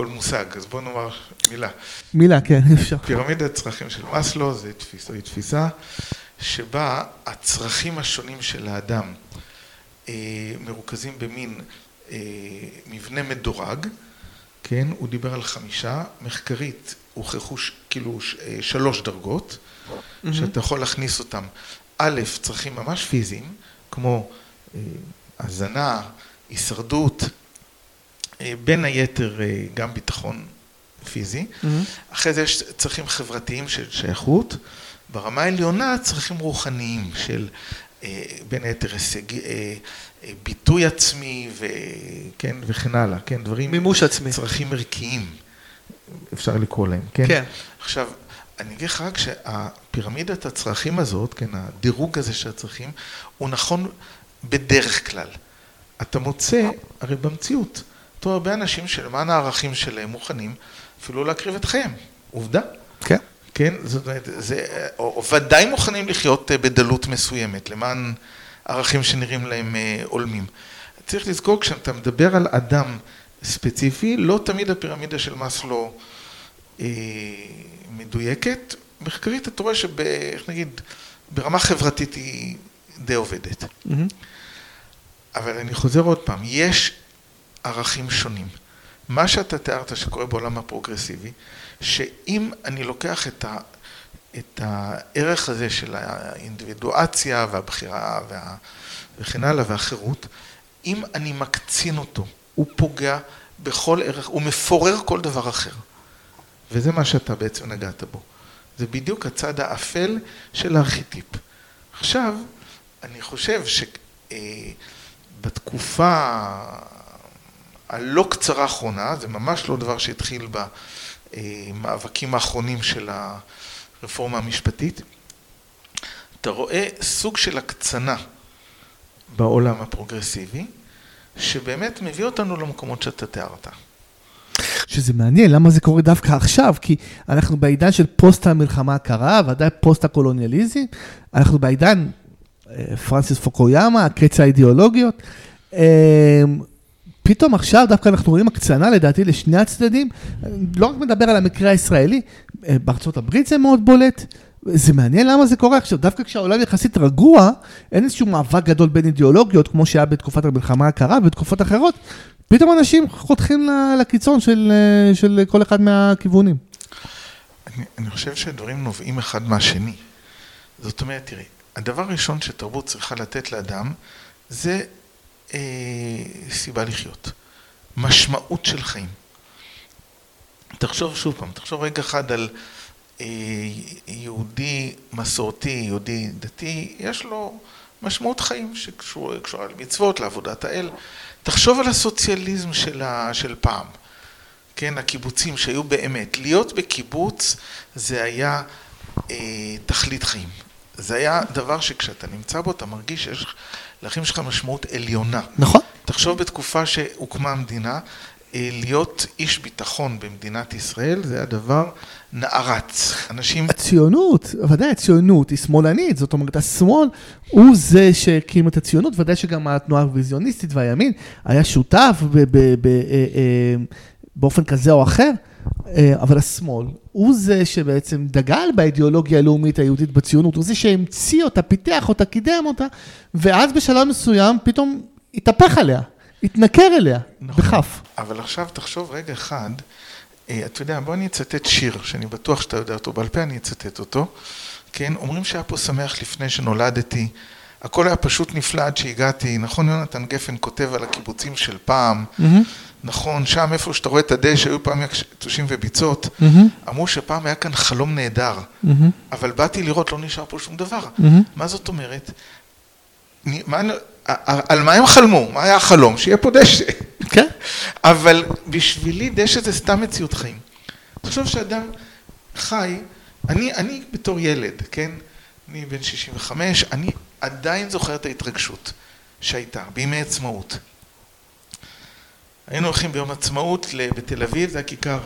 כל מושג, אז בוא נאמר מילה.
מילה, כן, <laughs> אפשר.
פירמידת צרכים של מאסלו זה תפיסה, היא תפיסה שבה הצרכים השונים של האדם אה, מרוכזים במין אה, מבנה מדורג, כן, הוא דיבר על חמישה, מחקרית הוכחו כאילו אה, שלוש דרגות, שאתה יכול להכניס אותם, א', צרכים ממש פיזיים, כמו אה, הזנה, הישרדות, בין היתר אה, גם ביטחון פיזי. אחרי זה יש צרכים חברתיים של שייכות, ברמה העליונה צרכים רוחניים של אה, בין היתר הישג, אה, אה, ביטוי עצמי וכן, וכן הלאה, כן, דברים,
מימוש עצמי.
צרכים ערכיים, אפשר לקרוא להם, כן?
כן.
עכשיו, אני אגיד לך רק שהפירמידת הצרכים הזאת, כן, הדירוג הזה של הצרכים, הוא נכון בדרך כלל. אתה מוצא, הרי במציאות, רואה הרבה אנשים שלמען הערכים שלהם מוכנים אפילו להקריב את חייהם. עובדה.
כן.
כן, זאת אומרת, זה, או, או ודאי מוכנים לחיות אה, בדלות מסוימת, למען ערכים שנראים להם אה, הולמים. צריך לזכור, כשאתה מדבר על אדם ספציפי, לא תמיד הפירמידה של מאסלו אה, מדויקת. מחקרית אתה רואה שב... איך נגיד, ברמה חברתית היא די עובדת. אבל אני חוזר עוד פעם, יש ערכים שונים. מה שאתה תיארת שקורה בעולם הפרוגרסיבי, שאם אני לוקח את, ה, את הערך הזה של האינדיבידואציה והבחירה וה, וכן הלאה והחירות, אם אני מקצין אותו, הוא פוגע בכל ערך, הוא מפורר כל דבר אחר. וזה מה שאתה בעצם נגעת בו. זה בדיוק הצד האפל של הארכיטיפ. עכשיו, אני חושב שבתקופה הלא קצרה האחרונה, זה ממש לא דבר שהתחיל במאבקים האחרונים של הרפורמה המשפטית, אתה רואה סוג של הקצנה בעולם הפרוגרסיבי, שבאמת מביא אותנו למקומות שאתה תיארת.
שזה מעניין, למה זה קורה דווקא עכשיו? כי אנחנו בעידן של פוסט המלחמה הקרה, ודאי פוסט הקולוניאליזם, אנחנו בעידן אה, פרנסיס פוקויאמה, קץ האידיאולוגיות. פתאום עכשיו דווקא אנחנו רואים הקצנה לדעתי לשני הצדדים, לא רק מדבר על המקרה הישראלי, אה, בארצות הברית זה מאוד בולט. זה מעניין למה זה קורה עכשיו, דווקא כשהעולם יחסית רגוע, אין איזשהו מאבק גדול בין אידיאולוגיות, כמו שהיה בתקופת המלחמה הקרה ובתקופות אחרות, פתאום אנשים חותכים לקיצון של, אה, של כל אחד מהכיוונים.
אני, אני חושב שהדברים נובעים אחד מהשני. זאת אומרת, תראי, הדבר הראשון שתרבות צריכה לתת לאדם זה אה, סיבה לחיות. משמעות של חיים. תחשוב שוב פעם, תחשוב רגע אחד על אה, יהודי מסורתי, יהודי דתי, יש לו משמעות חיים שקשורה למצוות, לעבודת האל. תחשוב על הסוציאליזם של, ה, של פעם. כן, הקיבוצים שהיו באמת. להיות בקיבוץ זה היה אה, תכלית חיים. זה היה דבר שכשאתה נמצא בו אתה מרגיש שיש לחיים שלך משמעות עליונה.
נכון.
תחשוב בתקופה שהוקמה המדינה, אה, להיות איש ביטחון במדינת ישראל זה היה דבר נערץ. אנשים...
הציונות, ודאי הציונות היא שמאלנית, זאת אומרת השמאל הוא זה שהקים את הציונות, ודאי שגם התנועה הרוויזיוניסטית והימין היה שותף ב- ב- ב- אה, אה, באופן כזה או אחר, אבל השמאל הוא זה שבעצם דגל באידיאולוגיה הלאומית היהודית בציונות, הוא זה שהמציא אותה, פיתח אותה, קידם אותה, ואז בשלב מסוים פתאום התהפך עליה, התנכר אליה,
נכון.
בכף.
אבל עכשיו תחשוב רגע אחד, אה, אתה יודע, בוא אני אצטט שיר, שאני בטוח שאתה יודע אותו בעל פה, אני אצטט אותו. כן, אומרים שהיה פה שמח לפני שנולדתי, הכל היה פשוט נפלא עד שהגעתי, נכון יונתן גפן כותב על הקיבוצים של פעם, נכון, שם איפה שאתה רואה את הדשא, היו פעם יתושים וביצות, אמרו שפעם היה כאן חלום נהדר, אבל באתי לראות, לא נשאר פה שום דבר. מה זאת אומרת? נ- מה, על מה הם חלמו? מה היה החלום? שיהיה פה דשא.
כן. <laughs>
אבל בשבילי דשא זה סתם מציאות חיים. תחשוב שאדם חי, אני, אני בתור ילד, כן? אני בן 65, אני עדיין זוכר את ההתרגשות שהייתה בימי עצמאות. היינו הולכים ביום עצמאות בתל אביב, זה היה כיכר,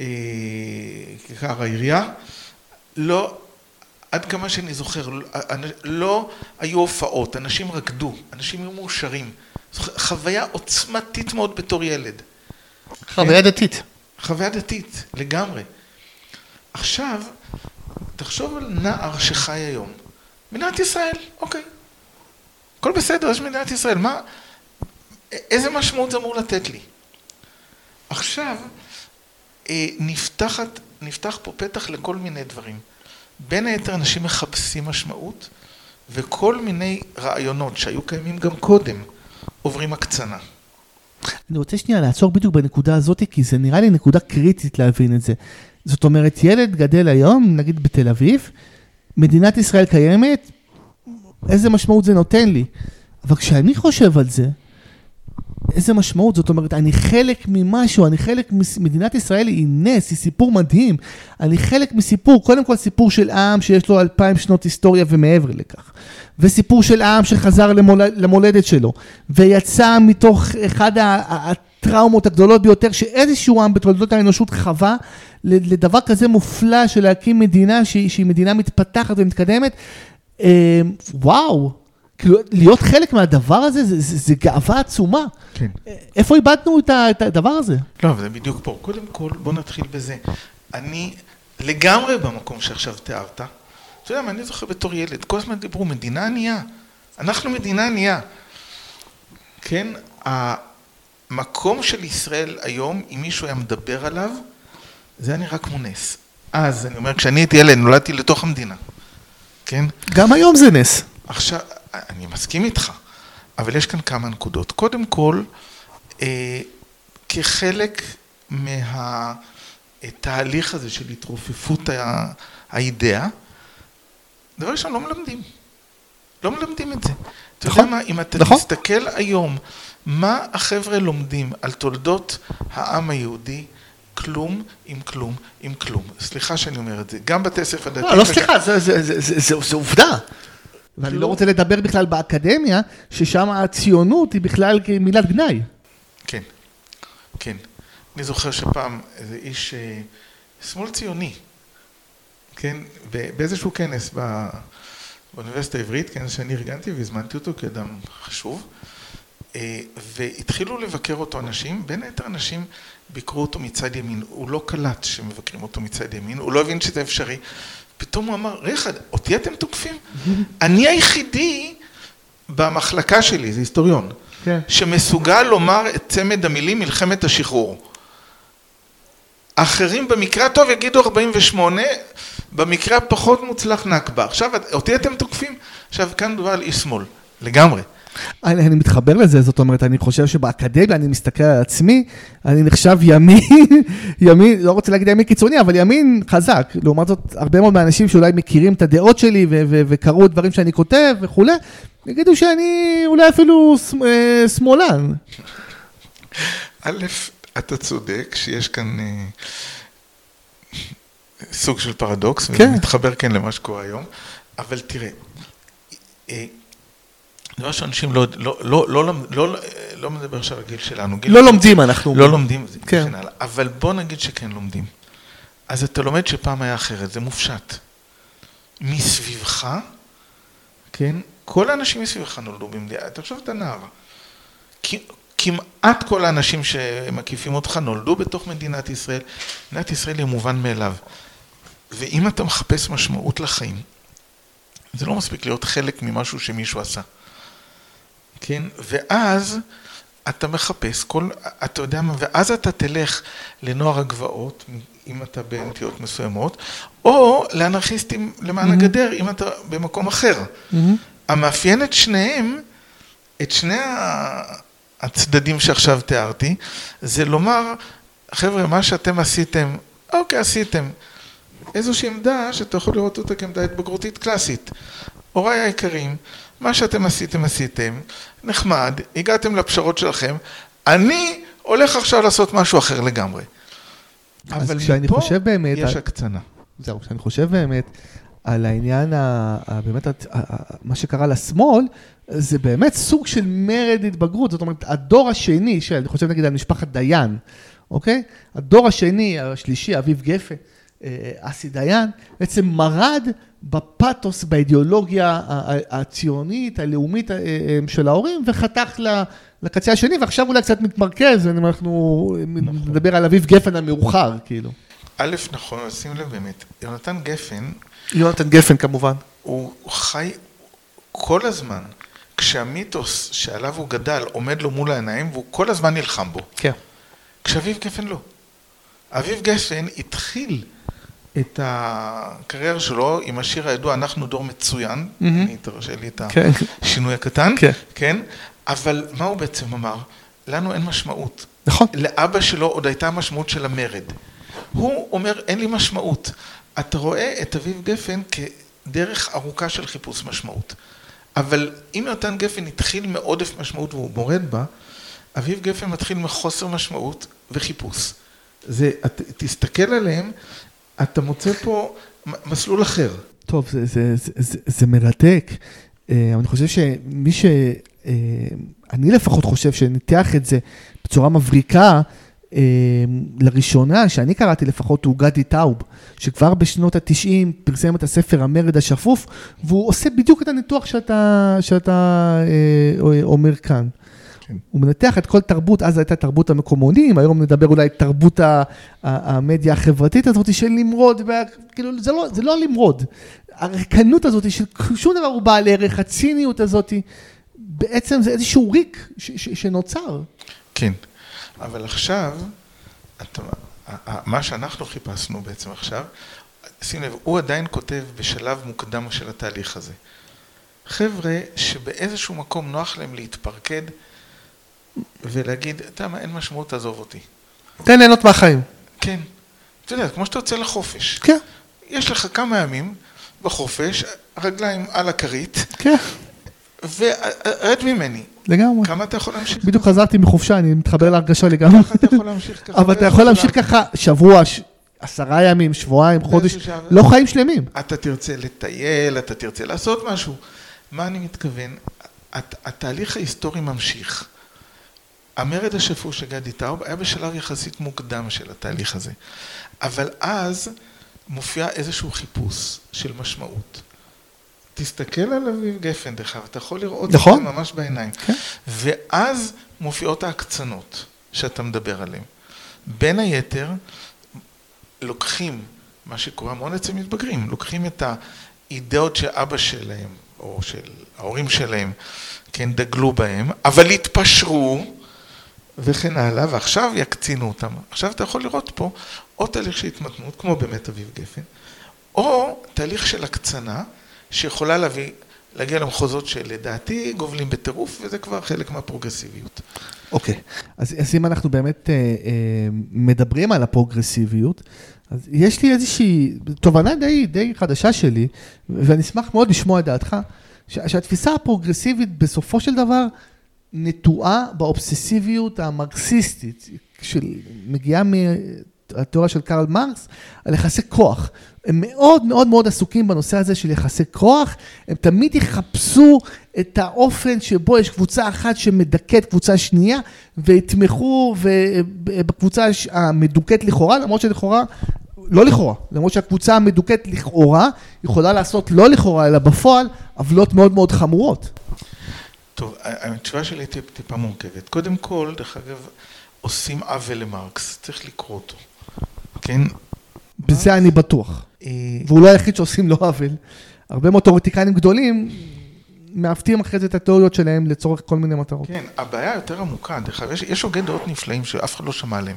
אה, כיכר העירייה. לא, עד כמה שאני זוכר, לא היו הופעות, אנשים רקדו, אנשים היו מאושרים. חוויה עוצמתית מאוד בתור ילד.
חוויה דתית.
חוויה דתית, לגמרי. עכשיו, תחשוב על נער שחי היום. מדינת ישראל, אוקיי. הכל בסדר, יש מדינת ישראל. מה, איזה משמעות זה אמור לתת לי? עכשיו, אה, נפתחת, נפתח פה פתח לכל מיני דברים. בין היתר אנשים מחפשים משמעות, וכל מיני רעיונות שהיו קיימים גם קודם, עוברים הקצנה.
אני רוצה שנייה לעצור בדיוק בנקודה הזאת, כי זה נראה לי נקודה קריטית להבין את זה. זאת אומרת, ילד גדל היום, נגיד בתל אביב, מדינת ישראל קיימת, איזה משמעות זה נותן לי. אבל כשאני חושב על זה, איזה משמעות, זאת אומרת, אני חלק ממשהו, אני חלק, מדינת ישראל היא נס, היא סיפור מדהים. אני חלק מסיפור, קודם כל סיפור של עם שיש לו אלפיים שנות היסטוריה ומעבר לכך. וסיפור של עם שחזר למול, למולדת שלו, ויצא מתוך אחד הטראומות הגדולות ביותר שאיזשהו עם בתולדות האנושות חווה, לדבר כזה מופלא של להקים מדינה שהיא, שהיא מדינה מתפתחת ומתקדמת. אה, וואו. כאילו, להיות חלק מהדבר הזה, זה, זה, זה גאווה עצומה. כן. איפה איבדנו את, ה, את הדבר הזה?
לא, זה בדיוק פה. קודם כל, בוא נתחיל בזה. אני לגמרי במקום שעכשיו תיארת. אתה יודע מה, אני זוכר בתור ילד, כל הזמן דיברו, מדינה ענייה. אנחנו מדינה ענייה. כן, המקום של ישראל היום, אם מישהו היה מדבר עליו, זה היה נראה כמו נס. אז, אני אומר, כשאני הייתי ילד, נולדתי לתוך המדינה. כן?
גם היום זה נס.
עכשיו, אני מסכים איתך, אבל יש כאן כמה נקודות. קודם כל, אה, כחלק מהתהליך הזה של התרופפות האידאה, דבר ראשון, לא מלמדים. לא מלמדים את זה. אתה יודע נכון, מה, אם אתה נכון. תסתכל היום, מה החבר'ה לומדים על תולדות העם היהודי, כלום עם כלום עם כלום. סליחה שאני אומר את זה, גם בתי ספר
דתיים... לא, לא סליחה, זו עובדה. ואני לא רוצה לדבר בכלל באקדמיה, ששם הציונות היא בכלל כמילת גנאי.
כן, כן. אני זוכר שפעם איזה איש אה, שמאל ציוני, כן, באיזשהו כנס באוניברסיטה העברית, כנס שאני ארגנתי והזמנתי אותו כאדם חשוב, אה, והתחילו לבקר אותו אנשים, בין היתר אנשים ביקרו אותו מצד ימין, הוא לא קלט שמבקרים אותו מצד ימין, הוא לא הבין שזה אפשרי, פתאום הוא אמר, רגע, אותי אתם תוקפים? אני היחידי במחלקה שלי, זה היסטוריון, כן. שמסוגל לומר את צמד המילים מלחמת השחרור. אחרים במקרה הטוב יגידו 48, במקרה הפחות מוצלח נכבה. עכשיו, אותי אתם תוקפים? עכשיו, כאן מדובר על איש שמאל, לגמרי.
אני, אני מתחבר לזה, זאת אומרת, אני חושב שבאקדמיה, אני מסתכל על עצמי, אני נחשב ימין, <laughs> ימין, לא רוצה להגיד ימין קיצוני, אבל ימין חזק. לעומת זאת, הרבה מאוד מהאנשים שאולי מכירים את הדעות שלי וקראו דברים שאני כותב וכולי, יגידו שאני אולי אפילו אה, שמאלן.
א', אתה צודק שיש כאן אה, סוג של פרדוקס, כן. וזה מתחבר כן למה שקורה היום, אבל תראה, אה, דבר שאנשים לא, לא, לא, לא, לא, לא מדבר עכשיו על גיל שלנו. גיל
לא לומדים אנחנו.
לא לומדים, כן. הלאה. אבל בוא נגיד שכן לומדים. אז אתה לומד שפעם היה אחרת, זה מופשט. מסביבך, כן, כל האנשים מסביבך נולדו במדינה, תחשוב את הנער. כמעט כל האנשים שמקיפים אותך נולדו בתוך מדינת ישראל. מדינת ישראל היא מובן מאליו. ואם אתה מחפש משמעות לחיים, זה לא מספיק להיות חלק ממשהו שמישהו עשה. כן? ואז אתה מחפש כל, אתה יודע מה, ואז אתה תלך לנוער הגבעות, אם אתה בנטיות מסוימות, או לאנרכיסטים למען mm-hmm. הגדר, אם אתה במקום אחר. Mm-hmm. המאפיין את שניהם, את שני הצדדים שעכשיו תיארתי, זה לומר, חבר'ה, מה שאתם עשיתם, אוקיי, עשיתם. איזושהי עמדה שאתה יכול לראות אותה כעמדה התבגרותית קלאסית. הוריי היקרים, מה שאתם עשיתם, עשיתם, נחמד, הגעתם לפשרות שלכם, אני הולך עכשיו לעשות משהו אחר לגמרי. אבל מפה
חושב באמת...
יש הקצנה.
זהו, כשאני חושב באמת על העניין, ה, ה, באמת, ה, ה, מה שקרה לשמאל, זה באמת סוג של מרד התבגרות. זאת אומרת, הדור השני, של, אני חושב נגיד על משפחת דיין, אוקיי? הדור השני, השלישי, אביב גפן, אה, אסי דיין, בעצם מרד בפתוס, באידיאולוגיה הציונית, הלאומית אה, אה, של ההורים, וחתך לקצה השני, ועכשיו אולי קצת מתמרכז, אם אנחנו
נכון.
נדבר על אביב גפן המאוחר, כאילו.
א', נכון, שים לב באמת, יונתן גפן,
יונתן גפן כמובן.
הוא חי כל הזמן, כשהמיתוס שעליו הוא גדל עומד לו מול העיניים, והוא כל הזמן נלחם בו.
כן.
כשאביב גפן לא. אביב גפן התחיל את הקריירה שלו עם השיר הידוע, אנחנו דור מצוין. אני תרשה לי את
כן.
השינוי הקטן,
כן.
כן, אבל מה הוא בעצם אמר? לנו אין משמעות.
נכון.
לאבא שלו עוד הייתה משמעות של המרד. הוא אומר, אין לי משמעות. אתה רואה את אביב גפן כדרך ארוכה של חיפוש משמעות. אבל אם יונתן גפן התחיל מעודף משמעות והוא מורד בה, אביב גפן מתחיל מחוסר משמעות וחיפוש. זה, את, תסתכל עליהם, אתה מוצא פה מסלול אחר.
טוב, זה, זה, זה, זה, זה מרתק. אה, אני חושב שמי ש... אה, אני לפחות חושב שניתח את זה בצורה מבריקה, אה, לראשונה, שאני קראתי לפחות, הוא גדי טאוב, שכבר בשנות ה-90 פרסם את הספר המרד השפוף, והוא עושה בדיוק את הניתוח שאתה, שאתה אה, אומר כאן.
כן.
הוא מנתח את כל תרבות, אז הייתה תרבות המקומונים, היום נדבר אולי תרבות המדיה החברתית הזאת של למרוד, כאילו זה לא, זה לא למרוד. הריקנות הזאת של שום דבר הוא בעל ערך, הציניות הזאת, בעצם זה איזשהו ריק ש- ש- שנוצר.
כן, אבל עכשיו, אתה, מה שאנחנו חיפשנו בעצם עכשיו, שים לב, הוא עדיין כותב בשלב מוקדם של התהליך הזה. חבר'ה שבאיזשהו מקום נוח להם להתפרקד ולהגיד, אתה מה, אין משמעות, תעזוב אותי.
תן ליהנות מהחיים.
כן, אתה יודע, כמו שאתה יוצא לחופש.
כן,
יש לך כמה ימים בחופש, הרגליים על הכרית,
כן,
ורד ממני.
לגמרי.
כמה אתה יכול להמשיך?
בדיוק חזרתי מחופשה, אני מתחבר להרגשה לגמרי.
ככה אתה יכול להמשיך ככה?
אבל אתה יכול להמשיך ככה שבוע, עשרה ימים, שבועיים, חודש, לא חיים שלמים.
אתה תרצה לטייל, אתה תרצה לעשות משהו. מה אני מתכוון? הת- התהליך ההיסטורי ממשיך. המרד השפוף של גדי טאוב היה בשלב יחסית מוקדם של התהליך הזה. אבל אז מופיע איזשהו חיפוש של משמעות. תסתכל על אביב גפן, דרך אגב, אתה יכול לראות
נכון.
את זה ממש בעיניים.
כן.
ואז מופיעות ההקצנות שאתה מדבר עליהן. בין היתר, לוקחים, מה שקורה המון אצל מתבגרים, לוקחים את האידאות שאבא שלהם, או של ההורים שלהם, כן, דגלו בהם, אבל התפשרו, וכן הלאה, ועכשיו יקצינו אותם. עכשיו אתה יכול לראות פה או תהליך של התמתנות, כמו באמת אביב גפן, או תהליך של הקצנה, שיכולה להביא, להגיע למחוזות שלדעתי גובלים בטירוף, וזה כבר חלק מהפרוגרסיביות.
אוקיי, אז, אז אם אנחנו באמת אה, אה, מדברים על הפרוגרסיביות, אז יש לי איזושהי תובנה די, די חדשה שלי, ואני אשמח מאוד לשמוע את דעתך, ש, שהתפיסה הפרוגרסיבית בסופו של דבר נטועה באובססיביות המרקסיסטית, שמגיעה מהתיאוריה של קרל מרקס, על יחסי כוח. הם מאוד מאוד מאוד עסוקים בנושא הזה של יחסי כוח, הם תמיד יחפשו את האופן שבו יש קבוצה אחת שמדכאת קבוצה שנייה, ויתמכו בקבוצה המדוכאת לכאורה, למרות שלכאורה, לא לכאורה, למרות שהקבוצה המדוכאת לכאורה יכולה לעשות לא לכאורה, אלא בפועל, עוולות מאוד מאוד חמורות.
טוב, התשובה שלי היא טיפ- טיפה מורכבת. קודם כל, דרך אגב, עושים עוול למרקס, צריך לקרוא אותו, כן?
בזה אני בטוח.
אה,
והוא לא היחיד שעושים לו עוול. הרבה מאוד תיאורטיקנים גדולים מעוותים אחרי זה את התיאוריות שלהם לצורך כל מיני מטרות.
כן, הבעיה יותר עמוקה, דרך אגב, יש הוגי דעות נפלאים שאף אחד לא שמע עליהם.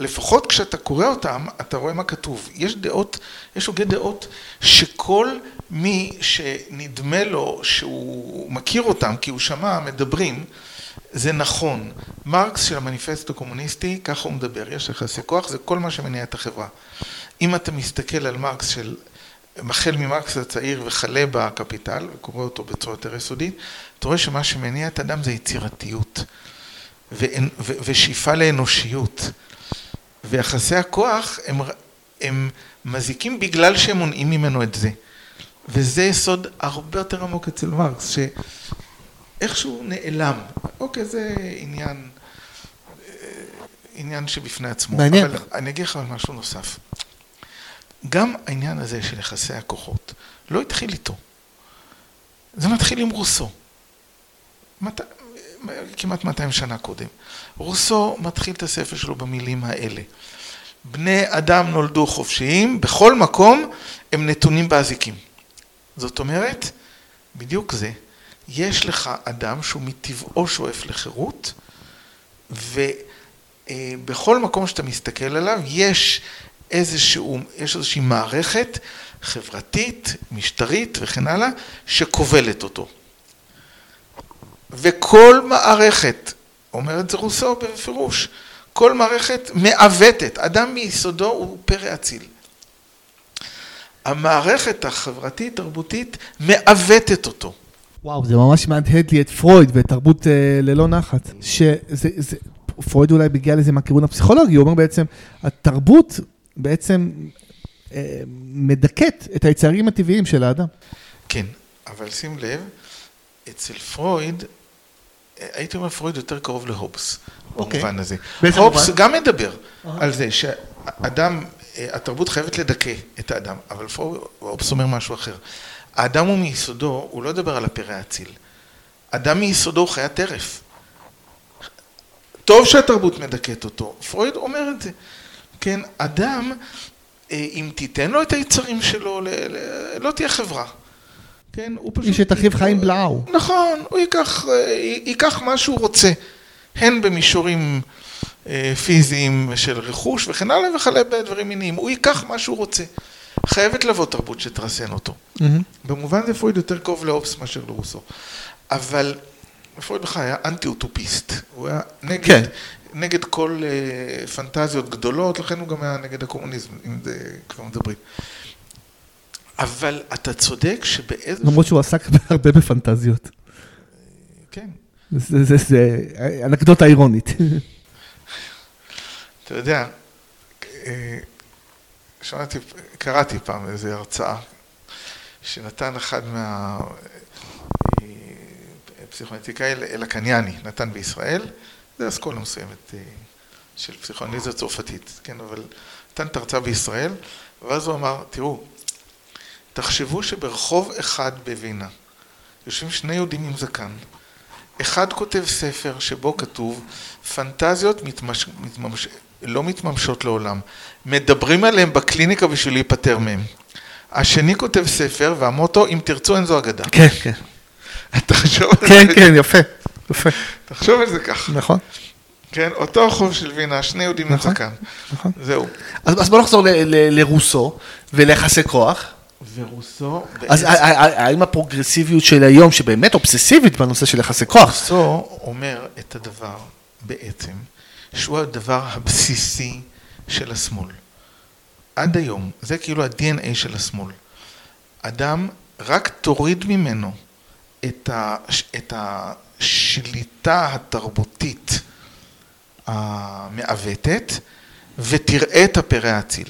לפחות כשאתה קורא אותם, אתה רואה מה כתוב. יש דעות, יש הוגי דעות שכל מי שנדמה לו שהוא מכיר אותם, כי הוא שמע, מדברים, זה נכון. מרקס של המניפסט הקומוניסטי, ככה הוא מדבר, יש יחסי כוח, זה כל מה שמניע את החברה. אם אתה מסתכל על מרקס של, החל ממרקס הצעיר וכלה בקפיטל, וקורא אותו בצורה יותר יסודית, אתה רואה שמה שמניע את האדם זה יצירתיות ושאיפה לאנושיות. ויחסי הכוח הם, הם מזיקים בגלל שהם מונעים ממנו את זה. וזה יסוד הרבה יותר עמוק אצל מרקס, שאיכשהו נעלם. אוקיי, זה עניין, אה, עניין שבפני עצמו.
מעניין.
אבל אני אגיד לך על משהו נוסף. גם העניין הזה של יחסי הכוחות לא התחיל איתו. זה מתחיל עם רוסו. מת... כמעט 200 שנה קודם. רוסו מתחיל את הספר שלו במילים האלה. בני אדם נולדו חופשיים, בכל מקום הם נתונים באזיקים. זאת אומרת, בדיוק זה, יש לך אדם שהוא מטבעו שואף לחירות, ובכל מקום שאתה מסתכל עליו יש איזשהו, יש איזושהי מערכת חברתית, משטרית וכן הלאה, שכובלת אותו. וכל מערכת, אומר את זה רוסו בפירוש, כל מערכת מעוותת, אדם מיסודו הוא פרא אציל. המערכת החברתית-תרבותית מעוותת אותו.
וואו, זה ממש מהדהד לי את פרויד ואת תרבות אה, ללא נחת. שזה, זה, פרויד אולי בגלל לזה מהכיוון הפסיכולוגי, הוא אומר בעצם, התרבות בעצם אה, מדכאת את היצרים הטבעיים של האדם.
כן, אבל שים לב, אצל פרויד, הייתי אומר פרויד יותר קרוב להובס,
אוקיי.
במובן הזה. הובס
מובן?
גם מדבר על זה שאדם, אה, התרבות חייבת לדכא את האדם, אבל הובס אומר משהו אחר. האדם הוא מיסודו, הוא לא מדבר על הפרא האציל. אדם מיסודו הוא חיית טרף. טוב שהתרבות מדכאת אותו. פרויד אומר את זה. כן, אדם, אה, אם תיתן לו את היצרים שלו, לא תהיה חברה. כן, הוא פשוט...
איש את אחיו חיים בלעו.
נכון, הוא ייקח, אה, ייקח מה שהוא רוצה, הן במישורים אה, פיזיים של רכוש וכן הלאה וכלה בדברים מיניים, הוא ייקח מה שהוא רוצה. חייבת לבוא תרבות שתרסן אותו.
מהמם.
במובן זה פרויד יותר קרוב לאופס מאשר לרוסו. אבל פרויד בכלל היה אנטי-אוטופיסט. הוא היה נגד,
כן.
נגד כל אה, פנטזיות גדולות, לכן הוא גם היה נגד הקומוניזם, אם זה כבר מדברים. אבל אתה צודק שבאיזשהו...
למרות שהוא עסק <laughs> הרבה בפנטזיות.
כן.
זה, אנקדוטה אירונית.
אתה יודע, אה, שמעתי, קראתי פעם איזו הרצאה שנתן אחד מה... אה, פסיכואנליטיקאי לקניאני, נתן בישראל, זה אסכולה מסוימת אה, של פסיכואנליזה צרפתית, כן, אבל נתן את ההרצאה בישראל, ואז הוא אמר, תראו, תחשבו שברחוב אחד בווינה יושבים שני יהודים עם זקן, אחד כותב ספר שבו כתוב פנטזיות מתמש... מתממש... לא מתממשות לעולם, מדברים עליהם בקליניקה בשביל להיפטר מהם. השני כותב ספר והמוטו אם תרצו אין זו אגדה.
כן, כן. <laughs>
תחשוב על
כן,
זה,
כן, יפה. יפה.
תחשוב על זה ככה,
נכון,
כן, אותו רחוב של וינה, שני יהודים עם
נכון.
זקן,
נכון.
זהו.
אז, אז בוא נחזור ל, ל, לרוסו וליחסי כוח.
ורוסו,
אז האם הפרוגרסיביות של היום, שבאמת אובססיבית בנושא של יחסי כוח,
רוסו אומר את הדבר בעצם, שהוא הדבר הבסיסי של השמאל. עד היום, זה כאילו ה-DNA של השמאל. אדם, רק תוריד ממנו את, ה, את השליטה התרבותית המעוותת, ותראה את הפרא האציל.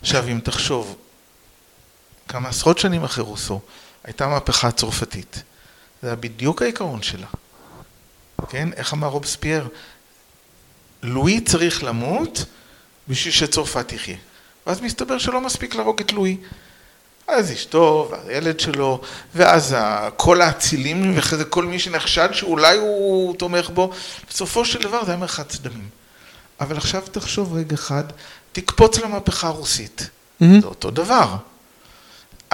עכשיו, אם תחשוב, כמה עשרות שנים אחרי רוסו, הייתה מהפכה הצרפתית. זה היה בדיוק העיקרון שלה. כן? איך אמר רובספייר? לואי צריך למות בשביל שצרפת תחיה. ואז מסתבר שלא מספיק להרוג את לואי. אז אשתו, והילד שלו, ואז כל האצילים, ואחרי זה כל מי שנחשד שאולי הוא תומך בו, בסופו של דבר זה היה מרחץ דמים. אבל עכשיו תחשוב רגע אחד, תקפוץ למהפכה הרוסית.
מהמם.
זה אותו דבר.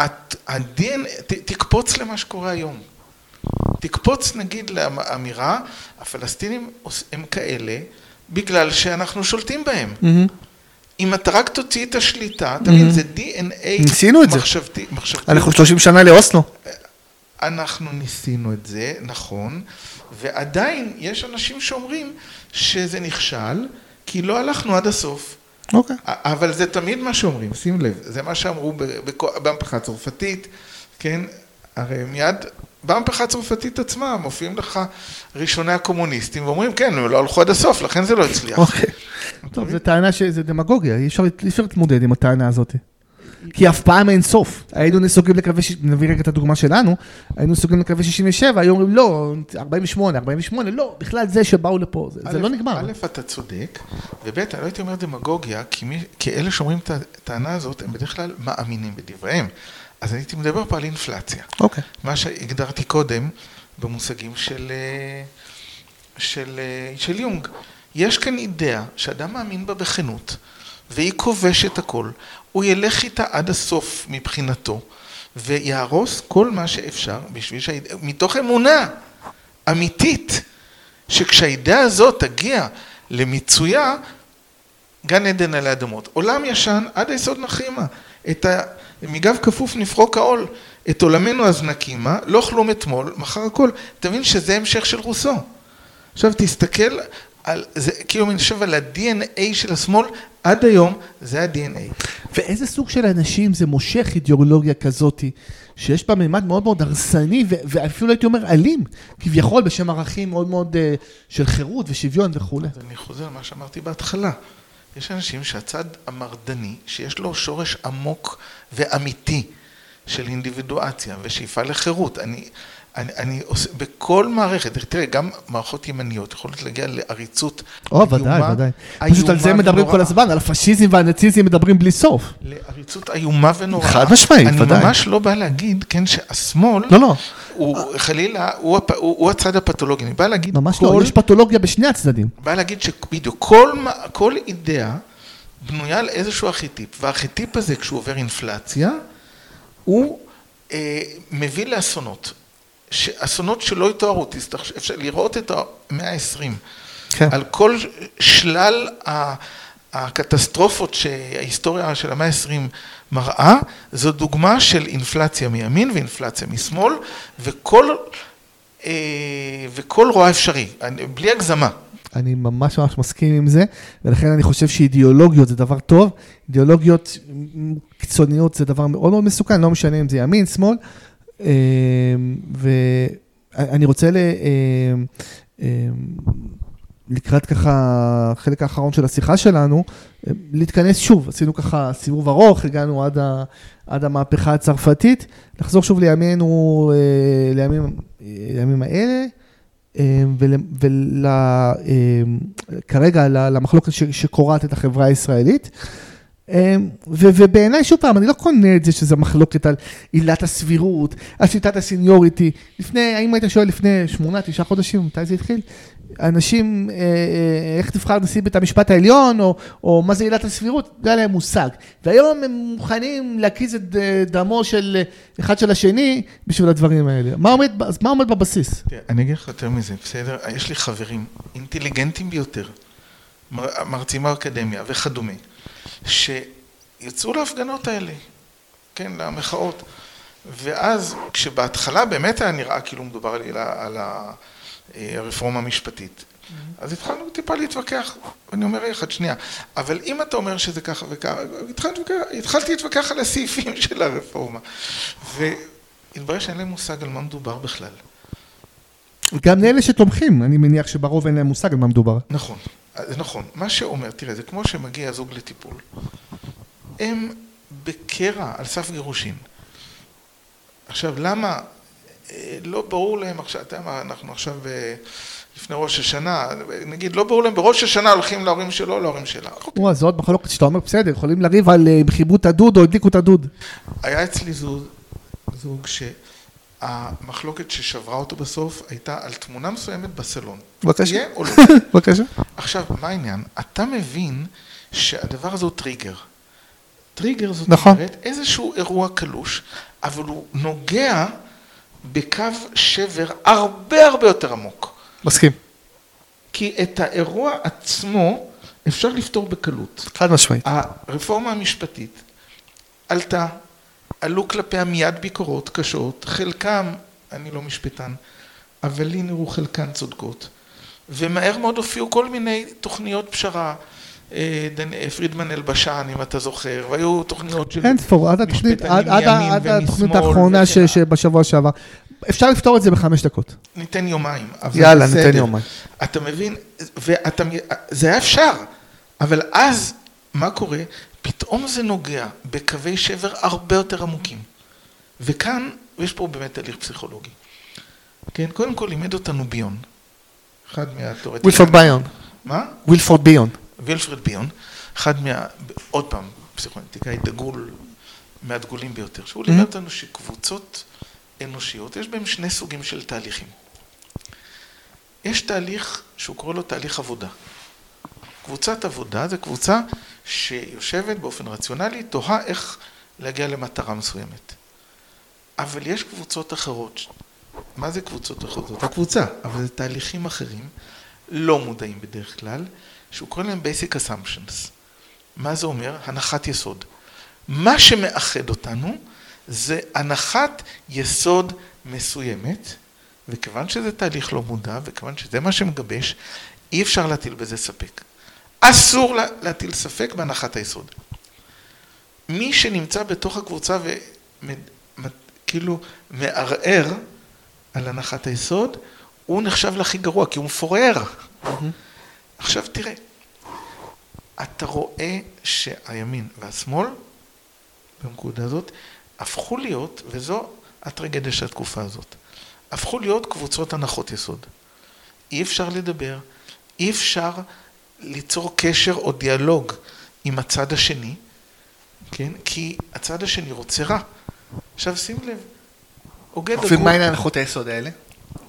את, הדין, ת, תקפוץ למה שקורה היום. תקפוץ נגיד לאמירה, הפלסטינים הם כאלה בגלל שאנחנו שולטים בהם.
מהמם.
אם אתה רק תוציא את השליטה, אתה מבין,
Mhm.
זה DNA
ניסינו את זה.
מחשבתי. מחשבתי.
אנחנו 30 שנה לאוסלו.
אנחנו ניסינו את זה, נכון, ועדיין יש אנשים שאומרים שזה נכשל, כי לא הלכנו עד הסוף.
אוקיי.
אבל זה תמיד מה שאומרים, שים לב, זה מה שאמרו ב- בכ- במהפכה הצרפתית, כן, הרי מיד במהפכה הצרפתית עצמה מופיעים לך ראשוני הקומוניסטים ואומרים כן, הם לא הלכו עד הסוף, לכן זה לא הצליח.
אוקיי. טוב, זו טענה שזה דמגוגיה, אי אפשר להתמודד עם הטענה הזאת. כי אף פעם אין סוף. היינו נסוגים לקווי, נביא רגע את הדוגמה שלנו, היינו נסוגים לקווי 67, היו אומרים לא, 48, 48, לא, בכלל זה שבאו לפה, זה, זה
א',
לא נגמר.
א', אתה צודק, וב', אני לא הייתי אומר דמגוגיה, כי, מי, כי אלה שאומרים את הטענה הזאת, הם בדרך כלל מאמינים בדבריהם. אז הייתי מדבר פה על אינפלציה.
אוקיי.
מה שהגדרתי קודם במושגים של, אה, של, אה, של יונג. יש כאן אידאה שאדם מאמין בה בכנות, והיא כובשת הכל, הוא ילך איתה עד הסוף מבחינתו, ויהרוס כל מה שאפשר בשביל שהאידאה, מתוך אמונה אמיתית, שכשהאידאה הזאת תגיע למיצויה, גן עדן עלי אדמות. עולם ישן עד היסוד נחרימה. את ה... מגב כפוף נפרוק העול. את עולמנו אז נקימה, לא כלום אתמול, מחר הכל. תבין שזה המשך של רוסו. עכשיו תסתכל על, זה כאילו אני חושב על ה-DNA של השמאל, עד היום זה ה-DNA.
ואיזה סוג של אנשים זה מושך אידיאולוגיה כזאתי, שיש בה מימד מאוד מאוד הרסני, ו- ואפילו הייתי אומר אלים, כביכול בשם ערכים מאוד מאוד uh, של חירות ושוויון וכולי.
אז אני חוזר למה שאמרתי בהתחלה. יש אנשים שהצד המרדני, שיש לו שורש עמוק ואמיתי של אינדיבידואציה ושאיפה לחירות. אני, אני, אני עושה, בכל מערכת, תראה, גם מערכות ימניות יכולות להגיע לעריצות
או, ודאי,
איומה-
ודאי. פשוט על זה מדברים כל
ונוראה.
הזמן, על הפשיזם והנאציזם מדברים בלי סוף.
לעריצות איומה ונוראה.
חד משמעית, ודאי.
אני ממש לא בא להגיד, כן, שהשמאל,
לא, לא,
הוא חלילה, הוא, הפ- הוא, הוא הצד הפתולוגי. אני בא להגיד,
ממש
כל,
לא, יש פתולוגיה בשני הצדדים.
בא להגיד שבדיוק כל, כל אידאה בנויה על איזשהו ארכיטיפ, והארכיטיפ הזה, כשהוא עובר אינפלציה, הוא אה, מביא לאסונות. אסונות שלא יתוארו, אפשר לראות את המאה ה-20.
כן.
על כל שלל הקטסטרופות שההיסטוריה של המאה ה-20 מראה, זו דוגמה של אינפלציה מימין ואינפלציה משמאל, וכל, אה, וכל רוע אפשרי, בלי הגזמה.
אני ממש ממש מסכים עם זה, ולכן אני חושב שאידיאולוגיות זה דבר טוב, אידיאולוגיות קיצוניות זה דבר מאוד מאוד מסוכן, לא משנה אם זה ימין, שמאל, ואני רוצה ל... אה, אה, לקראת ככה החלק האחרון של השיחה שלנו, להתכנס שוב, עשינו ככה סיבוב ארוך, הגענו עד, ה, עד המהפכה הצרפתית, לחזור שוב לימינו, אה, לימים, לימים האלה, וכרגע למחלוקת שקורעת את החברה הישראלית. ו- ובעיניי, שוב פעם, אני לא קונה את זה שזה מחלוקת על עילת הסבירות, על שיטת הסיניוריטי. לפני, האם היית שואל לפני שמונה, תשעה חודשים, מתי זה התחיל? אנשים, אה, אה, איך תבחר נשיא בית המשפט העליון, או, או מה זה עילת הסבירות, לא היה להם מושג. והיום הם מוכנים להקיז את אה, דמו של אחד של השני בשביל הדברים האלה. מה עומד, מה עומד בבסיס?
אני אגיד לך יותר מזה, בסדר? יש לי חברים אינטליגנטים ביותר, מר- מרצים באקדמיה וכדומה, שיצאו להפגנות האלה, כן, למחאות. ואז, כשבהתחלה באמת היה נראה כאילו מדובר על, על אה, הרפורמה המשפטית, אז התחלנו טיפה להתווכח, ואני אומר יחד, שנייה, אבל אם אתה אומר שזה ככה וככה, התחלתי התחלתי להתווכח על הסעיפים <laughs> של הרפורמה, והתברר שאין להם מושג על מה מדובר בכלל.
גם לאלה שתומכים, אני מניח שברוב אין להם מושג על מה מדובר.
נכון, זה נכון. מה שאומר, תראה, זה כמו שמגיע זוג לטיפול. הם בקרע על סף גירושין. עכשיו, למה? אה, לא ברור להם עכשיו, אתה יודע מה, אנחנו עכשיו אה, לפני ראש השנה, נגיד, לא ברור להם, בראש השנה הולכים להורים שלו, להורים שלה.
וואו, זו עוד מחלוקת שאתה אומר, בסדר, יכולים לריב על אה, כיבו את הדוד או הדליקו את הדוד.
היה אצלי זוג, זוג שהמחלוקת ששברה אותו בסוף הייתה על תמונה מסוימת בסלון.
בבקשה.
תהיה או לא? <laughs>
בבקשה.
עכשיו, מה העניין? אתה מבין שהדבר הזה הוא טריגר. טריגר זאת
נכון.
אומרת איזשהו אירוע קלוש, אבל הוא נוגע בקו שבר הרבה הרבה יותר עמוק.
מסכים.
כי את האירוע עצמו אפשר לפתור בקלות.
חד משמעית.
הרפורמה המשפטית עלתה, עלו כלפיה מיד ביקורות קשות, חלקם, אני לא משפטן, אבל לי נראו חלקן צודקות. ומהר מאוד הופיעו כל מיני תוכניות פשרה, אה, פרידמן אלבשן, אם אתה זוכר, והיו תוכניות של...
אין ספור, עד התוכנית,
משפטנים
עד, עד, עד התוכנית האחרונה ש. שבשבוע שעבר. אפשר לפתור את זה בחמש דקות.
ניתן יומיים. אבל
יאללה,
בסדר.
ניתן יומיים.
אתה מבין, ואתה, זה היה אפשר, אבל אז, מה קורה? פתאום זה נוגע בקווי שבר הרבה יותר עמוקים. וכאן, יש פה באמת תהליך פסיכולוגי. כן, קודם כל לימד אותנו ביון. אחד מהתיאורטיקאים.
וילפורד ביון.
מה?
וילפורד ביון.
וילפרד ביון, אחד מה... עוד פעם, פסיכואנטיקאי דגול, מהדגולים ביותר, שהוא לימד אותנו שקבוצות אנושיות, יש בהן שני סוגים של תהליכים. יש תהליך שהוא קורא לו תהליך עבודה. קבוצת עבודה זה קבוצה שיושבת באופן רציונלי, תוהה איך להגיע למטרה מסוימת. אבל יש קבוצות אחרות. מה זה קבוצות אחרות? זאת הקבוצה, אבל זה תהליכים אחרים, לא מודעים בדרך כלל, שהוא קורא להם basic assumptions. מה זה אומר? הנחת יסוד. מה שמאחד אותנו זה הנחת יסוד מסוימת, וכיוון שזה תהליך לא מודע, וכיוון שזה מה שמגבש, אי אפשר להטיל בזה ספק. אסור לה, להטיל ספק בהנחת היסוד. מי שנמצא בתוך הקבוצה וכאילו מערער על הנחת היסוד, הוא נחשב להכי גרוע, כי הוא מפורר. עכשיו תראה, אתה רואה שהימין והשמאל, בנקודה הזאת, הפכו להיות, וזו הטרגדיה של התקופה הזאת, הפכו להיות קבוצות הנחות יסוד. אי אפשר לדבר, אי אפשר ליצור קשר או דיאלוג עם הצד השני, כן? כי הצד השני רוצה רע. עכשיו שים לב,
הוגה דגול... ומה הן הנחות היסוד האלה?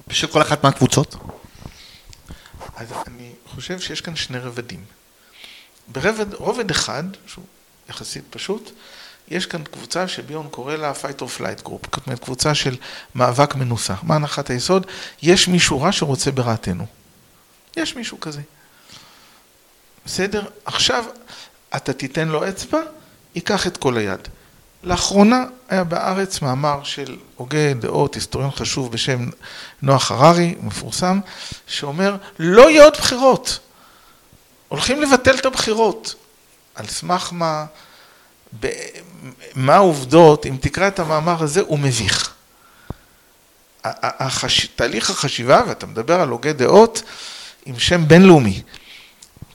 בשביל כל אחת מהקבוצות?
אז אני חושב שיש כאן שני רבדים. ברובד אחד, שהוא יחסית פשוט, יש כאן קבוצה שביון קורא לה fight or flight group, זאת אומרת קבוצה של מאבק מנוסח. מה הנחת היסוד? יש מישהו רע שרוצה ברעתנו. יש מישהו כזה. בסדר? עכשיו אתה תיתן לו אצבע, ייקח את כל היד. לאחרונה היה בארץ מאמר של הוגה דעות, היסטוריון חשוב בשם נוח הררי, מפורסם, שאומר לא יהיו עוד בחירות. הולכים לבטל את הבחירות. על סמך מה, ב, מה העובדות, אם תקרא את המאמר הזה, הוא מביך. החש... תהליך החשיבה, ואתה מדבר על הוגה דעות עם שם בינלאומי,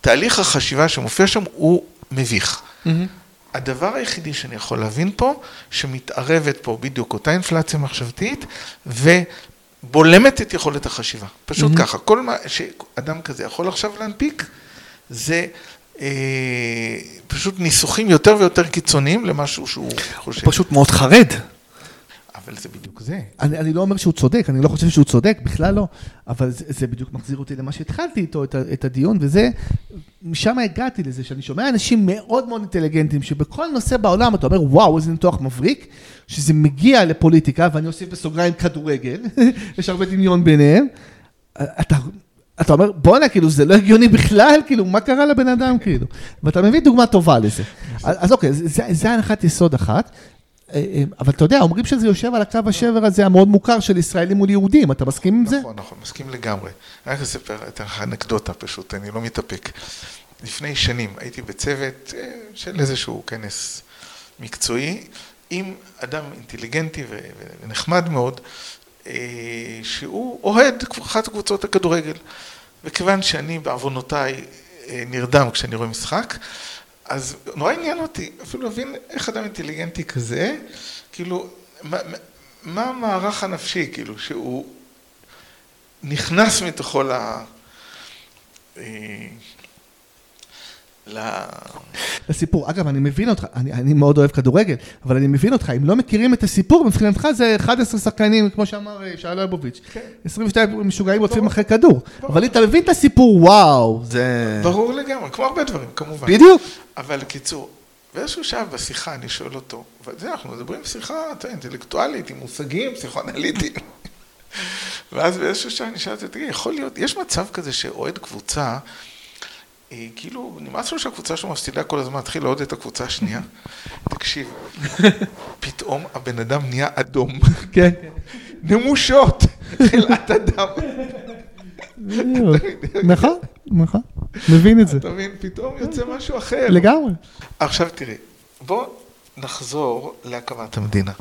תהליך החשיבה שמופיע שם הוא מביך. Mm-hmm. הדבר היחידי שאני יכול להבין פה, שמתערבת פה בדיוק אותה אינפלציה מחשבתית, ובולמת את יכולת החשיבה. פשוט mm-hmm. ככה, כל מה שאדם כזה יכול עכשיו להנפיק, זה אה, פשוט ניסוחים יותר ויותר קיצוניים למשהו שהוא חושב.
פשוט מאוד חרד.
אבל זה בדיוק זה.
אני, אני לא אומר שהוא צודק, אני לא חושב שהוא צודק, בכלל לא, אבל זה, זה בדיוק מחזיר אותי למה שהתחלתי איתו, את, את הדיון, וזה, משם הגעתי לזה, שאני שומע אנשים מאוד מאוד אינטליגנטים, שבכל נושא בעולם אתה אומר, וואו, איזה ניתוח מבריק, שזה מגיע לפוליטיקה, ואני אוסיף בסוגריים כדורגל, <laughs> יש הרבה דמיון ביניהם, אתה... אתה אומר, בואנה, כאילו, זה לא הגיוני בכלל, כאילו, מה קרה לבן אדם, כאילו? ואתה מביא דוגמה טובה לזה. <laughs> אז אוקיי, זה הנחת יסוד אחת. אה, אה, אבל אתה יודע, אומרים שזה יושב על הקו השבר הזה המאוד מוכר של ישראלים מול יהודים, אתה מסכים עם זה?
נכון, נכון, מסכים לגמרי. רק אספר את האנקדוטה פשוט, אני לא מתאפק. לפני שנים הייתי בצוות אה, של איזשהו כנס מקצועי, עם אדם אינטליגנטי ונחמד מאוד, שהוא אוהד אחת קבוצות הכדורגל. וכיוון שאני בעוונותיי נרדם כשאני רואה משחק, אז נורא עניין אותי אפילו להבין איך אדם אינטליגנטי כזה, כאילו, מה, המערך הנפשי, כאילו, שהוא נכנס מתוכו ל...
לסיפור. אגב, אני מבין אותך, אני, אני מאוד אוהב כדורגל, אבל אני מבין אותך, אם לא מכירים את הסיפור, מבחינתך זה 11 שחקנים, כמו שאמר אה, שאלה ליבוביץ', כן. 22 משוגעים רודפים אחרי כדור. אבל אם אתה מבין את הסיפור, וואו, זה...
ברור לגמרי, כמו הרבה דברים, כמובן.
בדיוק.
אבל קיצור, באיזשהו שעה בשיחה אני שואל אותו, וזה, אנחנו מדברים שיחה אינטלקטואלית, עם מושגים, פסיכואנליטיים. <laughs> ואז באיזשהו שעה אני שאלתי, תגיד, יכול להיות, יש מצב כזה שאוהד קבוצה, כאילו, נמאס לו שהקבוצה שלו מפסידה כל הזמן, התחיל לעוד את הקבוצה השנייה. תקשיב, פתאום הבן אדם נהיה אדום.
כן.
נמושות, חלאת אדם.
נכון, נכון, מבין את זה.
אתה מבין, פתאום יוצא משהו אחר.
לגמרי.
עכשיו תראי, בוא נחזור להקמת המדינה.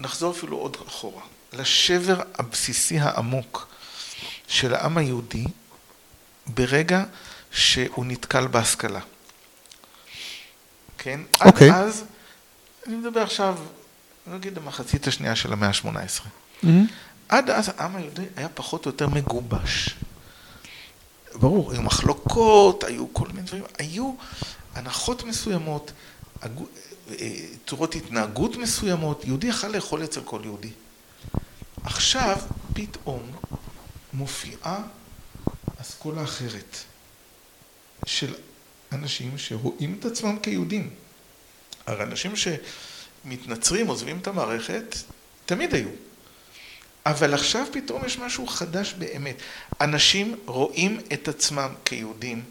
נחזור אפילו עוד אחורה, לשבר הבסיסי העמוק של העם היהודי ברגע שהוא נתקל בהשכלה. כן?
אוקיי.
עד אז, אני מדבר עכשיו, נגיד המחצית השנייה של המאה ה-18.
Mm-hmm.
עד אז העם היהודי היה פחות או יותר מגובש. ברור, היו מחלוקות, היו כל מיני דברים, היו הנחות מסוימות, אה, צורות התנהגות מסוימות, יהודי יכל לאכול אצל כל יהודי. עכשיו, פתאום, מופיעה אסכולה אחרת של אנשים שרואים את עצמם כיהודים. הרי אנשים שמתנצרים, עוזבים את המערכת, תמיד היו. אבל עכשיו פתאום יש משהו חדש באמת. אנשים רואים את עצמם כיהודים,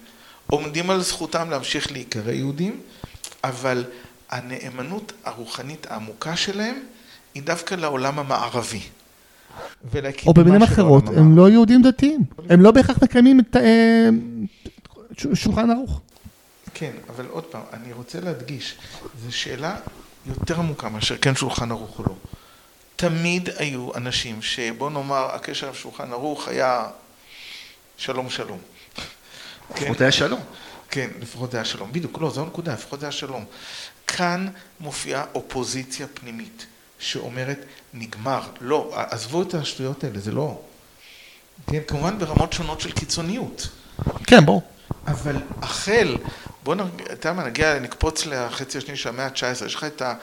עומדים על זכותם להמשיך להיקרא יהודים, אבל הנאמנות הרוחנית העמוקה שלהם היא דווקא לעולם המערבי.
או במילים אחרות, הם לא יהודים דתיים. הם לא בהכרח מקיימים את אה, שולחן ערוך.
כן, אבל עוד פעם, אני רוצה להדגיש, זו שאלה יותר עמוקה מאשר כן שולחן ערוך או לא. תמיד היו אנשים שבוא נאמר, הקשר עם שולחן ערוך היה שלום שלום.
לפחות היה שלום.
כן, לפחות זה היה שלום. בדיוק, לא, זו הנקודה, לפחות זה היה שלום. כאן מופיעה אופוזיציה פנימית, שאומרת, נגמר. לא, עזבו את השטויות האלה, זה לא... כן, כמובן ברמות שונות של קיצוניות.
כן, ברור.
אבל החל, בוא נרג... אתה יודע מה, נגיע, נקפוץ לחצי השני של המאה ה-19, יש לך את, ה...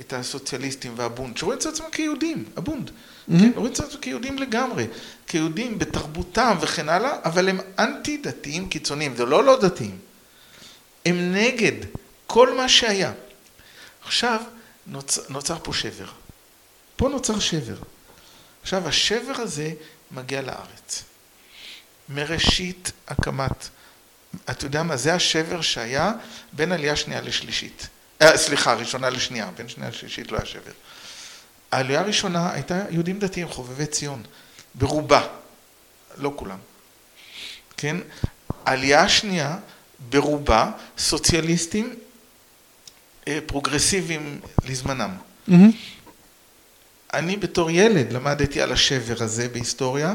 את הסוציאליסטים והבונד, שרואים את עצמם כיהודים, הבונד. כן, רואים את עצמם כיהודים לגמרי, כיהודים בתרבותם וכן הלאה, אבל הם אנטי דתיים קיצוניים, זה לא לא דתיים. הם נגד כל מה שהיה. עכשיו נוצ... נוצר פה שבר. פה נוצר שבר. עכשיו השבר הזה מגיע לארץ. מראשית הקמת, אתה יודע מה, זה השבר שהיה בין עלייה שנייה לשלישית. אה, סליחה, ראשונה לשנייה, בין שנייה לשלישית לא היה שבר. העלייה הראשונה הייתה יהודים דתיים, חובבי ציון, ברובה, לא כולם. כן? העלייה השנייה, ברובה, סוציאליסטים אה, פרוגרסיביים לזמנם. אני בתור ילד למדתי על השבר הזה בהיסטוריה,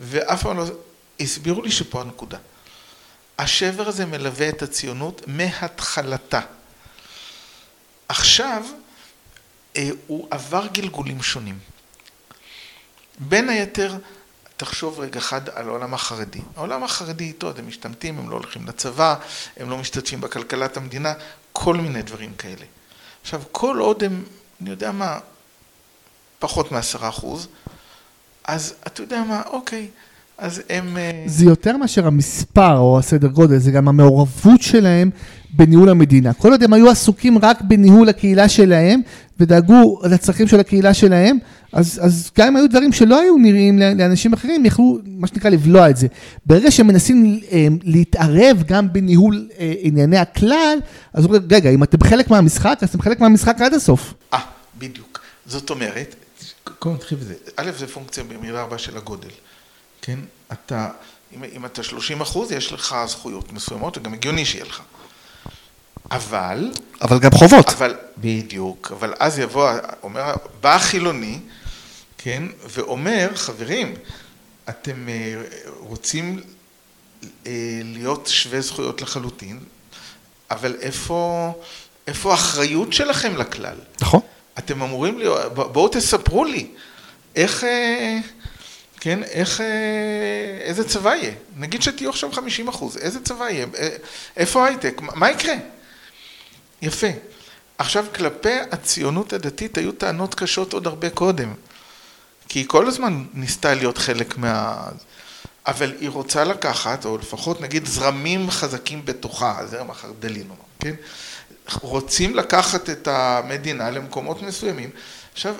ואף פעם לא הסבירו לי שפה הנקודה. השבר הזה מלווה את הציונות מהתחלתה. עכשיו, אה, הוא עבר גלגולים שונים. בין היתר, תחשוב רגע אחד על העולם החרדי. העולם החרדי איתו, הם משתמטים, הם לא הולכים לצבא, הם לא משתתפים בכלכלת המדינה, כל מיני דברים כאלה. עכשיו, כל עוד הם, אני יודע מה, פחות מעשרה אחוז, אז אתה יודע מה, אוקיי, אז הם... אה,
זה יותר מאשר המספר או הסדר גודל, זה גם המעורבות שלהם בניהול המדינה. כל עוד הם היו עסוקים רק בניהול הקהילה שלהם, ודאגו לצרכים של הקהילה שלהם, אז, אז גם אם היו דברים שלא היו נראים לאנשים אחרים, יכלו, מה שנקרא, לבלוע את זה. ברגע שהם מנסים אה, להתערב גם בניהול אה, ענייני הכלל, אז רגע, אם אתם חלק מהמשחק, אז אתם חלק מהמשחק עד הסוף.
אה, בדיוק. זאת אומרת, קודם נתחיל בזה. א', זה פונקציה במילה רבה של הגודל. כן? אתה, אם, אם אתה 30 אחוז, יש לך זכויות מסוימות, וגם הגיוני שיהיה לך. אבל,
אבל גם חובות.
אבל, בדיוק, אבל אז יבוא, אומר, בא החילוני, כן, ואומר, חברים, אתם אה, רוצים אה, להיות שווי זכויות לחלוטין, אבל איפה, איפה האחריות שלכם לכלל?
נכון.
אתם אמורים להיות, בואו תספרו לי, איך, אה, כן, איך, איזה צבא יהיה? נגיד שתהיו עכשיו 50 אחוז, איזה צבא יהיה? איפה הייטק? מה יקרה? יפה. עכשיו, כלפי הציונות הדתית היו טענות קשות עוד הרבה קודם. כי היא כל הזמן ניסתה להיות חלק מה... אבל היא רוצה לקחת, או לפחות נגיד זרמים חזקים בתוכה, זרם החרד"לי נאמר, כן? רוצים לקחת את המדינה למקומות מסוימים. עכשיו,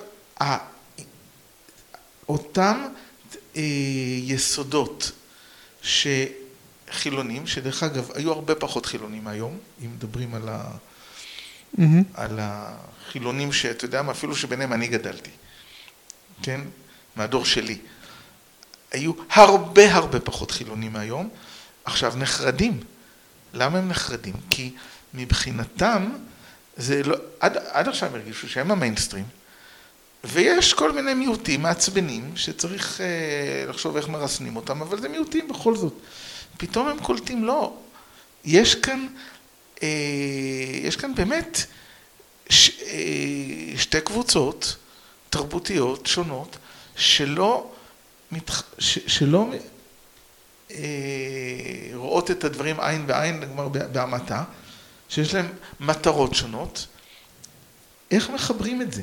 אותם אה, יסודות שחילונים, שדרך אגב, היו הרבה פחות חילונים היום, אם מדברים על, ה... mm-hmm. על החילונים שאתה יודע מה, אפילו שביניהם אני גדלתי, כן? מהדור שלי. היו הרבה הרבה פחות חילונים מהיום, עכשיו נחרדים. למה הם נחרדים? כי מבחינתם, זה לא, עד, עד עכשיו הם הרגישו שהם המיינסטרים, ויש כל מיני מיעוטים מעצבנים שצריך אה, לחשוב איך מרסנים אותם, אבל זה מיעוטים בכל זאת. פתאום הם קולטים, לא, יש כאן, אה, יש כאן באמת ש, אה, שתי קבוצות תרבותיות שונות שלא, מתח, ש, שלא אה, רואות את הדברים עין בעין, כלומר בהמתה, שיש להם מטרות שונות, איך מחברים את זה?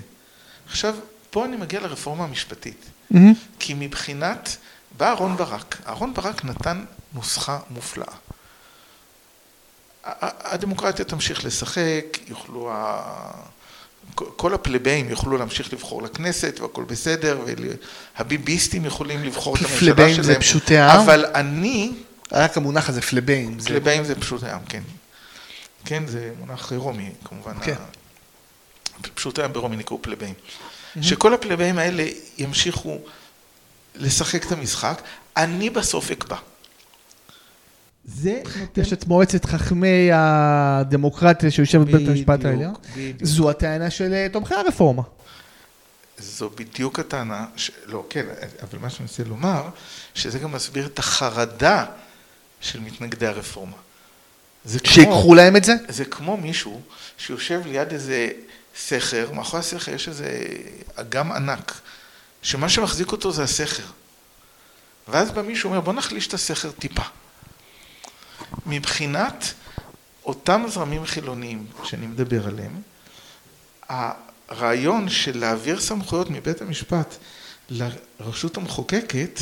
עכשיו, פה אני מגיע לרפורמה המשפטית. Mm-hmm. כי מבחינת, בא אהרון ברק, אהרון ברק נתן נוסחה מופלאה. הדמוקרטיה תמשיך לשחק, יוכלו, ה... כל הפלבאים יוכלו להמשיך לבחור לכנסת והכל בסדר, והביביסטים יכולים לבחור את הממשלה שלהם.
פלבאים זה פשוטי העם?
אבל אני...
רק המונח הזה, פלבאים.
פלבאים זה פשוטי העם, כן. כן, זה מונח רומי, כמובן. כן. פשוטי העם ברומי נקראו פלבאים. שכל הפלבאים האלה ימשיכו לשחק את המשחק, אני בסוף אקבע.
זה <laughs> נותן... יש את מועצת חכמי הדמוקרטיה שיושבת בבית המשפט העליון. זו הטענה של אה, תומכי הרפורמה.
זו בדיוק הטענה, ש... לא, כן, אבל מה שאני רוצה לומר, שזה גם מסביר את החרדה של מתנגדי הרפורמה.
שיקחו להם את זה?
זה כמו מישהו שיושב ליד איזה סכר, מאחורי הסכר יש איזה אגם ענק, שמה שמחזיק אותו זה הסכר. ואז בא מישהו אומר, בוא נחליש את הסכר טיפה. מבחינת אותם זרמים חילוניים שאני מדבר עליהם, הרעיון של להעביר סמכויות מבית המשפט לרשות המחוקקת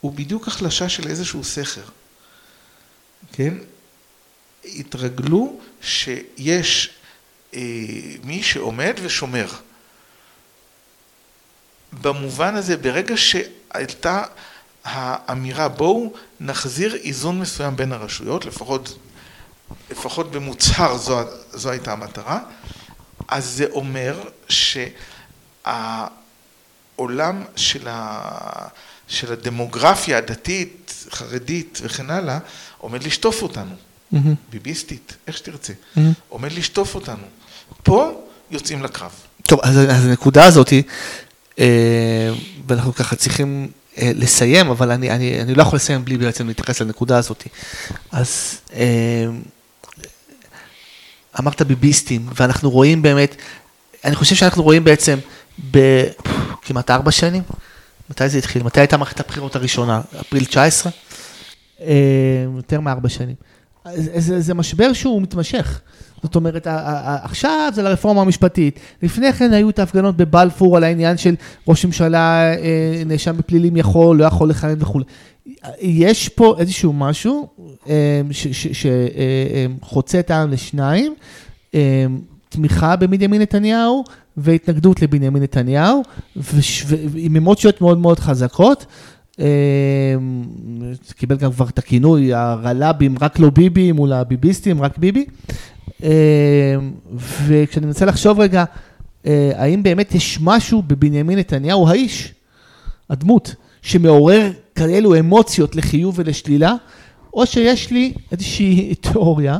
הוא בדיוק החלשה של איזשהו סכר. כן? התרגלו שיש אה, מי שעומד ושומר. במובן הזה, ברגע שהייתה האמירה בואו נחזיר איזון מסוים בין הרשויות, לפחות, לפחות במוצהר זו, זו הייתה המטרה, אז זה אומר שהעולם של, ה, של הדמוגרפיה הדתית, חרדית וכן הלאה, עומד לשטוף אותנו. ביביסטית, איך שתרצה, mm-hmm. עומד לשטוף אותנו. פה יוצאים לקרב.
טוב, אז, אז הנקודה הזאת, אה, ואנחנו ככה צריכים אה, לסיים, אבל אני, אני, אני לא יכול לסיים בלי בעצם להתייחס לנקודה הזאת. אז אה, אמרת ביביסטים, ואנחנו רואים באמת, אני חושב שאנחנו רואים בעצם בכמעט ארבע שנים, מתי זה התחיל? מתי הייתה מערכת הבחירות הראשונה? אפריל 19? אה, יותר מארבע שנים. זה, זה משבר שהוא מתמשך. זאת אומרת, עכשיו זה לרפורמה המשפטית. לפני כן היו את ההפגנות בבלפור על העניין של ראש ממשלה אה, נאשם בפלילים יכול, לא יכול לכהן וכולי. יש פה איזשהו משהו אה, שחוצה את העם לשניים, אה, תמיכה בבנימין נתניהו והתנגדות לבנימין נתניהו, עם אמוציות מאוד מאוד חזקות. קיבל גם כבר את הכינוי, הרל"בים, רק לא ביבי, מול הביביסטים, רק ביבי. וכשאני מנסה לחשוב רגע, האם באמת יש משהו בבנימין נתניהו, האיש, הדמות, שמעורר כאלו אמוציות לחיוב ולשלילה, או שיש לי איזושהי תיאוריה,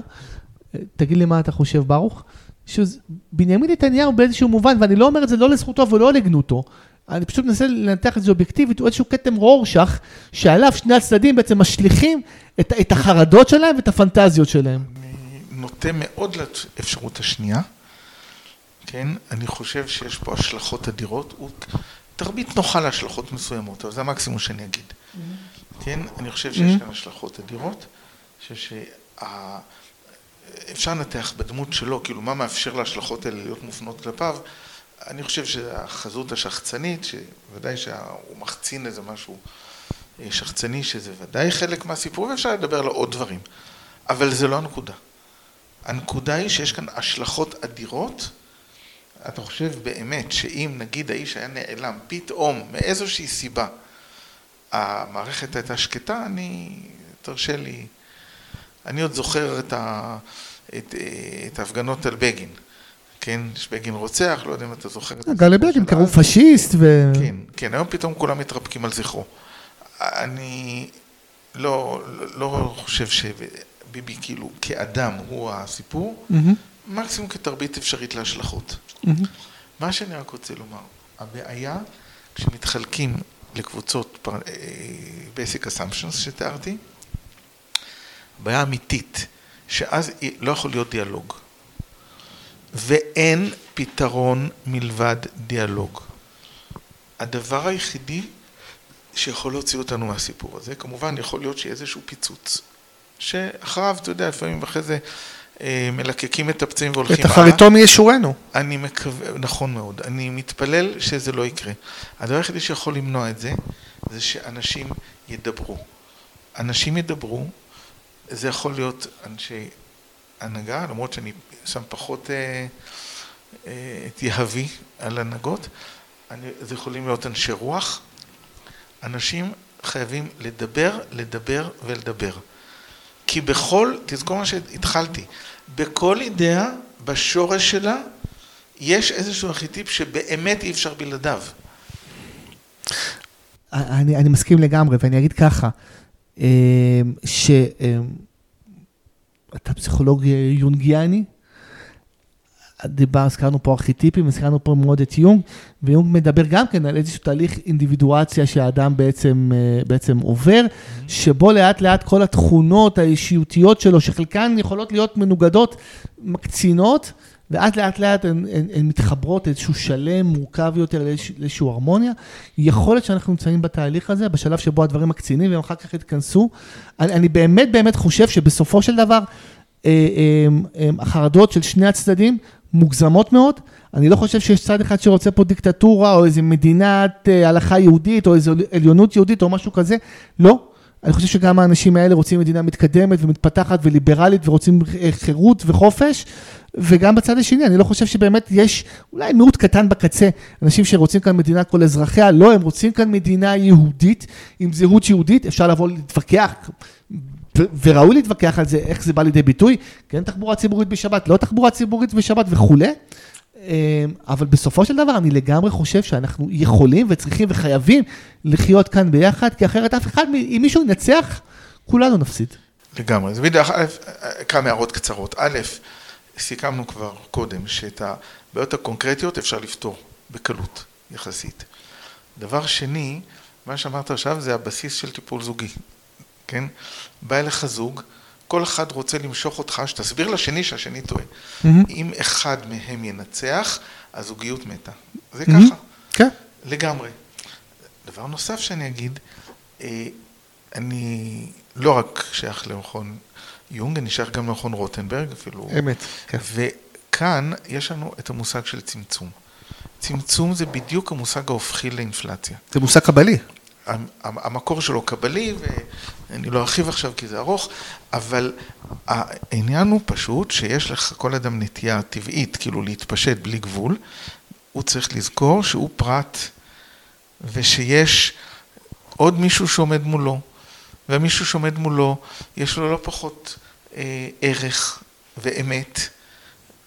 תגיד לי מה אתה חושב, ברוך, שבנימין נתניהו באיזשהו מובן, ואני לא אומר את זה לא לזכותו ולא לגנותו, אני פשוט מנסה לנתח את זה אובייקטיבית, הוא איזשהו כתם רורשך, שעליו שני הצדדים בעצם משליכים את, את החרדות שלהם ואת הפנטזיות שלהם.
אני נוטה מאוד לאפשרות השנייה, כן? אני חושב שיש פה השלכות אדירות, הוא תרבית נוחה להשלכות מסוימות, אבל זה המקסימום שאני אגיד. Mm-hmm. כן? אני חושב שיש mm-hmm. כאן השלכות אדירות, חושב שאפשר לנתח בדמות שלו, כאילו מה מאפשר להשלכות האלה להיות מופנות כלפיו, אני חושב שהחזות השחצנית, שוודאי שהוא מחצין איזה משהו אה, שחצני, שזה ודאי חלק מהסיפור, ואפשר לדבר על עוד דברים. אבל זה לא הנקודה. הנקודה היא שיש כאן השלכות אדירות. אתה חושב באמת שאם נגיד האיש היה נעלם פתאום מאיזושהי סיבה, המערכת הייתה שקטה, אני, תרשה לי, אני עוד זוכר את, אה, ההפגנות על בגין. כן, שבגין רוצח, לא יודע אם אתה זוכר את זה.
גם לבגין קראו פשיסט ו...
כן, כן, היום פתאום כולם מתרפקים על זכרו. אני לא, לא חושב שביבי כאילו כאדם הוא הסיפור, מקסימום כתרבית אפשרית להשלכות. מה שאני רק רוצה לומר, הבעיה כשמתחלקים לקבוצות basic assumptions שתיארתי, בעיה אמיתית, שאז לא יכול להיות דיאלוג. ואין פתרון מלבד דיאלוג. הדבר היחידי שיכול להוציא אותנו מהסיפור הזה, כמובן יכול להיות שיהיה איזשהו פיצוץ, שאחריו, אתה יודע, לפעמים אחרי זה אה, מלקקים את הפצעים והולכים
את אחריתו ישורנו.
אני מקווה, נכון מאוד, אני מתפלל שזה לא יקרה. הדבר היחידי שיכול למנוע את זה, זה שאנשים ידברו. אנשים ידברו, זה יכול להיות אנשי הנהגה, למרות שאני שם פחות אה, אה, את יהבי על הנהגות, זה יכולים להיות אנשי רוח. אנשים חייבים לדבר, לדבר ולדבר. כי בכל, תזכור מה שהתחלתי, בכל אידאה, בשורש שלה, יש איזשהו ארכיטיפ שבאמת אי אפשר בלעדיו.
אני, אני מסכים לגמרי, ואני אגיד ככה, אה, שאתה פסיכולוג יונגיאני, דיבר, הזכרנו פה ארכיטיפים, הזכרנו פה מאוד את יונג, ויונג מדבר גם כן על איזשהו תהליך אינדיבידואציה שהאדם בעצם, אה, בעצם עובר, mm-hmm. שבו לאט לאט כל התכונות האישיותיות שלו, שחלקן יכולות להיות מנוגדות, מקצינות, ואז לאט לאט הן, הן, הן מתחברות לאיזשהו שלם, מורכב יותר, לאיזושהי הרמוניה. יכול להיות שאנחנו נמצאים בתהליך הזה, בשלב שבו הדברים מקצינים והם אחר כך יתכנסו. אני, אני באמת באמת חושב שבסופו של דבר, אה, אה, החרדות של שני הצדדים מוגזמות מאוד. אני לא חושב שיש צד אחד שרוצה פה דיקטטורה, או איזה מדינת אה, הלכה יהודית, או איזו עליונות יהודית, או משהו כזה. לא. אני חושב שגם האנשים האלה רוצים מדינה מתקדמת ומתפתחת וליברלית, ורוצים אה, חירות וחופש. וגם בצד השני, אני לא חושב שבאמת יש אולי מיעוט קטן בקצה, אנשים שרוצים כאן מדינת כל אזרחיה, לא, הם רוצים כאן מדינה יהודית, עם זהות יהודית, אפשר לבוא להתווכח וראוי להתווכח על זה, איך זה בא לידי ביטוי, כן תחבורה ציבורית בשבת, לא תחבורה ציבורית בשבת וכולי, אמ, אבל בסופו של דבר אני לגמרי חושב שאנחנו יכולים וצריכים וחייבים לחיות כאן ביחד, כי אחרת אף אחד, אם מישהו ינצח, כולנו נפסיד.
לגמרי. זה בדיוק, כמה הערות קצרות. א', סיכמנו כבר קודם שאת הבעיות הקונקרטיות אפשר לפתור בקלות יחסית. דבר שני, מה שאמרת עכשיו זה הבסיס של טיפול זוגי. כן? בא אליך זוג, כל אחד רוצה למשוך אותך, שתסביר לשני שהשני טועה. אם אחד מהם ינצח, הזוגיות מתה. זה. ככה.
כן.
לגמרי. דבר נוסף שאני אגיד, אה, אני לא רק שייך למכון יונג, אני שייך גם למכון רוטנברג אפילו.
אמת, כן.
וכאן יש לנו את המושג של צמצום. צמצום זה בדיוק המושג ההופכי לאינפלציה.
זה מושג קבלי.
המקור שלו קבלי, ואני לא ארחיב עכשיו כי זה ארוך, אבל העניין הוא פשוט שיש לך כל אדם נטייה טבעית, כאילו להתפשט בלי גבול, הוא צריך לזכור שהוא פרט, ושיש עוד מישהו שעומד מולו, והמישהו שעומד מולו, יש לו לא פחות אה, ערך ואמת,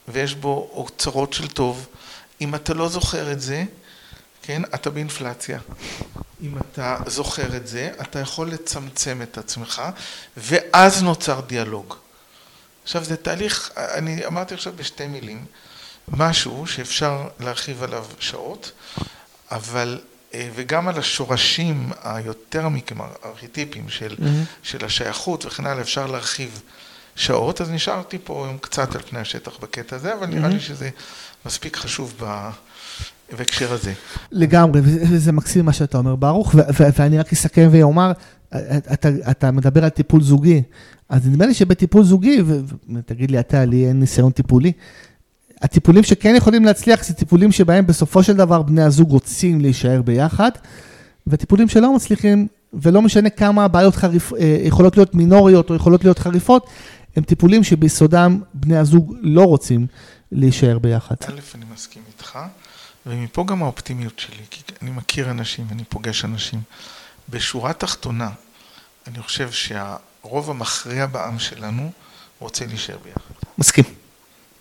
ויש בו אוצרות של טוב. אם אתה לא זוכר את זה, כן, אתה באינפלציה. אם אתה זוכר את זה, אתה יכול לצמצם את עצמך, ואז נוצר דיאלוג. עכשיו זה תהליך, אני אמרתי עכשיו בשתי מילים, משהו שאפשר להרחיב עליו שעות, אבל, אה, וגם על השורשים היותר עמיקים, הארכיטיפיים של, mm-hmm. של השייכות וכן הלאה, אפשר להרחיב שעות, אז נשארתי פה קצת על פני השטח בקטע הזה, אבל mm-hmm. נראה לי שזה מספיק חשוב ב... בהקשר הזה.
לגמרי, וזה מקסים מה שאתה אומר, ברוך, ואני רק אסכם ואומר, אתה, אתה מדבר על טיפול זוגי, אז נדמה לי שבטיפול זוגי, ותגיד לי אתה, לי אין ניסיון טיפולי, הטיפולים שכן יכולים להצליח זה טיפולים שבהם בסופו של דבר בני הזוג רוצים להישאר ביחד, וטיפולים שלא מצליחים, ולא משנה כמה הבעיות חריפ, אה, יכולות להיות מינוריות או יכולות להיות חריפות, הם טיפולים שביסודם בני הזוג לא רוצים להישאר ביחד.
א', אני מסכים איתך. ומפה גם האופטימיות שלי, כי אני מכיר אנשים, אני פוגש אנשים. בשורה התחתונה, אני חושב שהרוב המכריע בעם שלנו רוצה להישאר ביחד.
מסכים,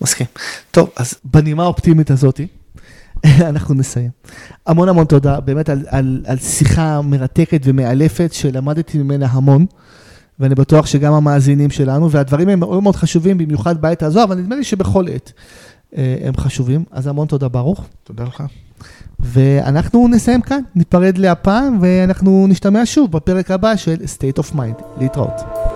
מסכים. טוב, אז בנימה האופטימית הזאתי, <laughs> אנחנו נסיים. המון המון תודה, באמת על, על, על שיחה מרתקת ומאלפת, שלמדתי ממנה המון, ואני בטוח שגם המאזינים שלנו, והדברים הם מאוד מאוד חשובים, במיוחד בעת הזו, אבל נדמה לי שבכל עת. אה, הם חשובים. אז המון תודה ברוך.
תודה לך.
ואנחנו נסיים כאן, ניפרד להפעם, ואנחנו נשתמע שוב בפרק הבא של State of Mind. להתראות.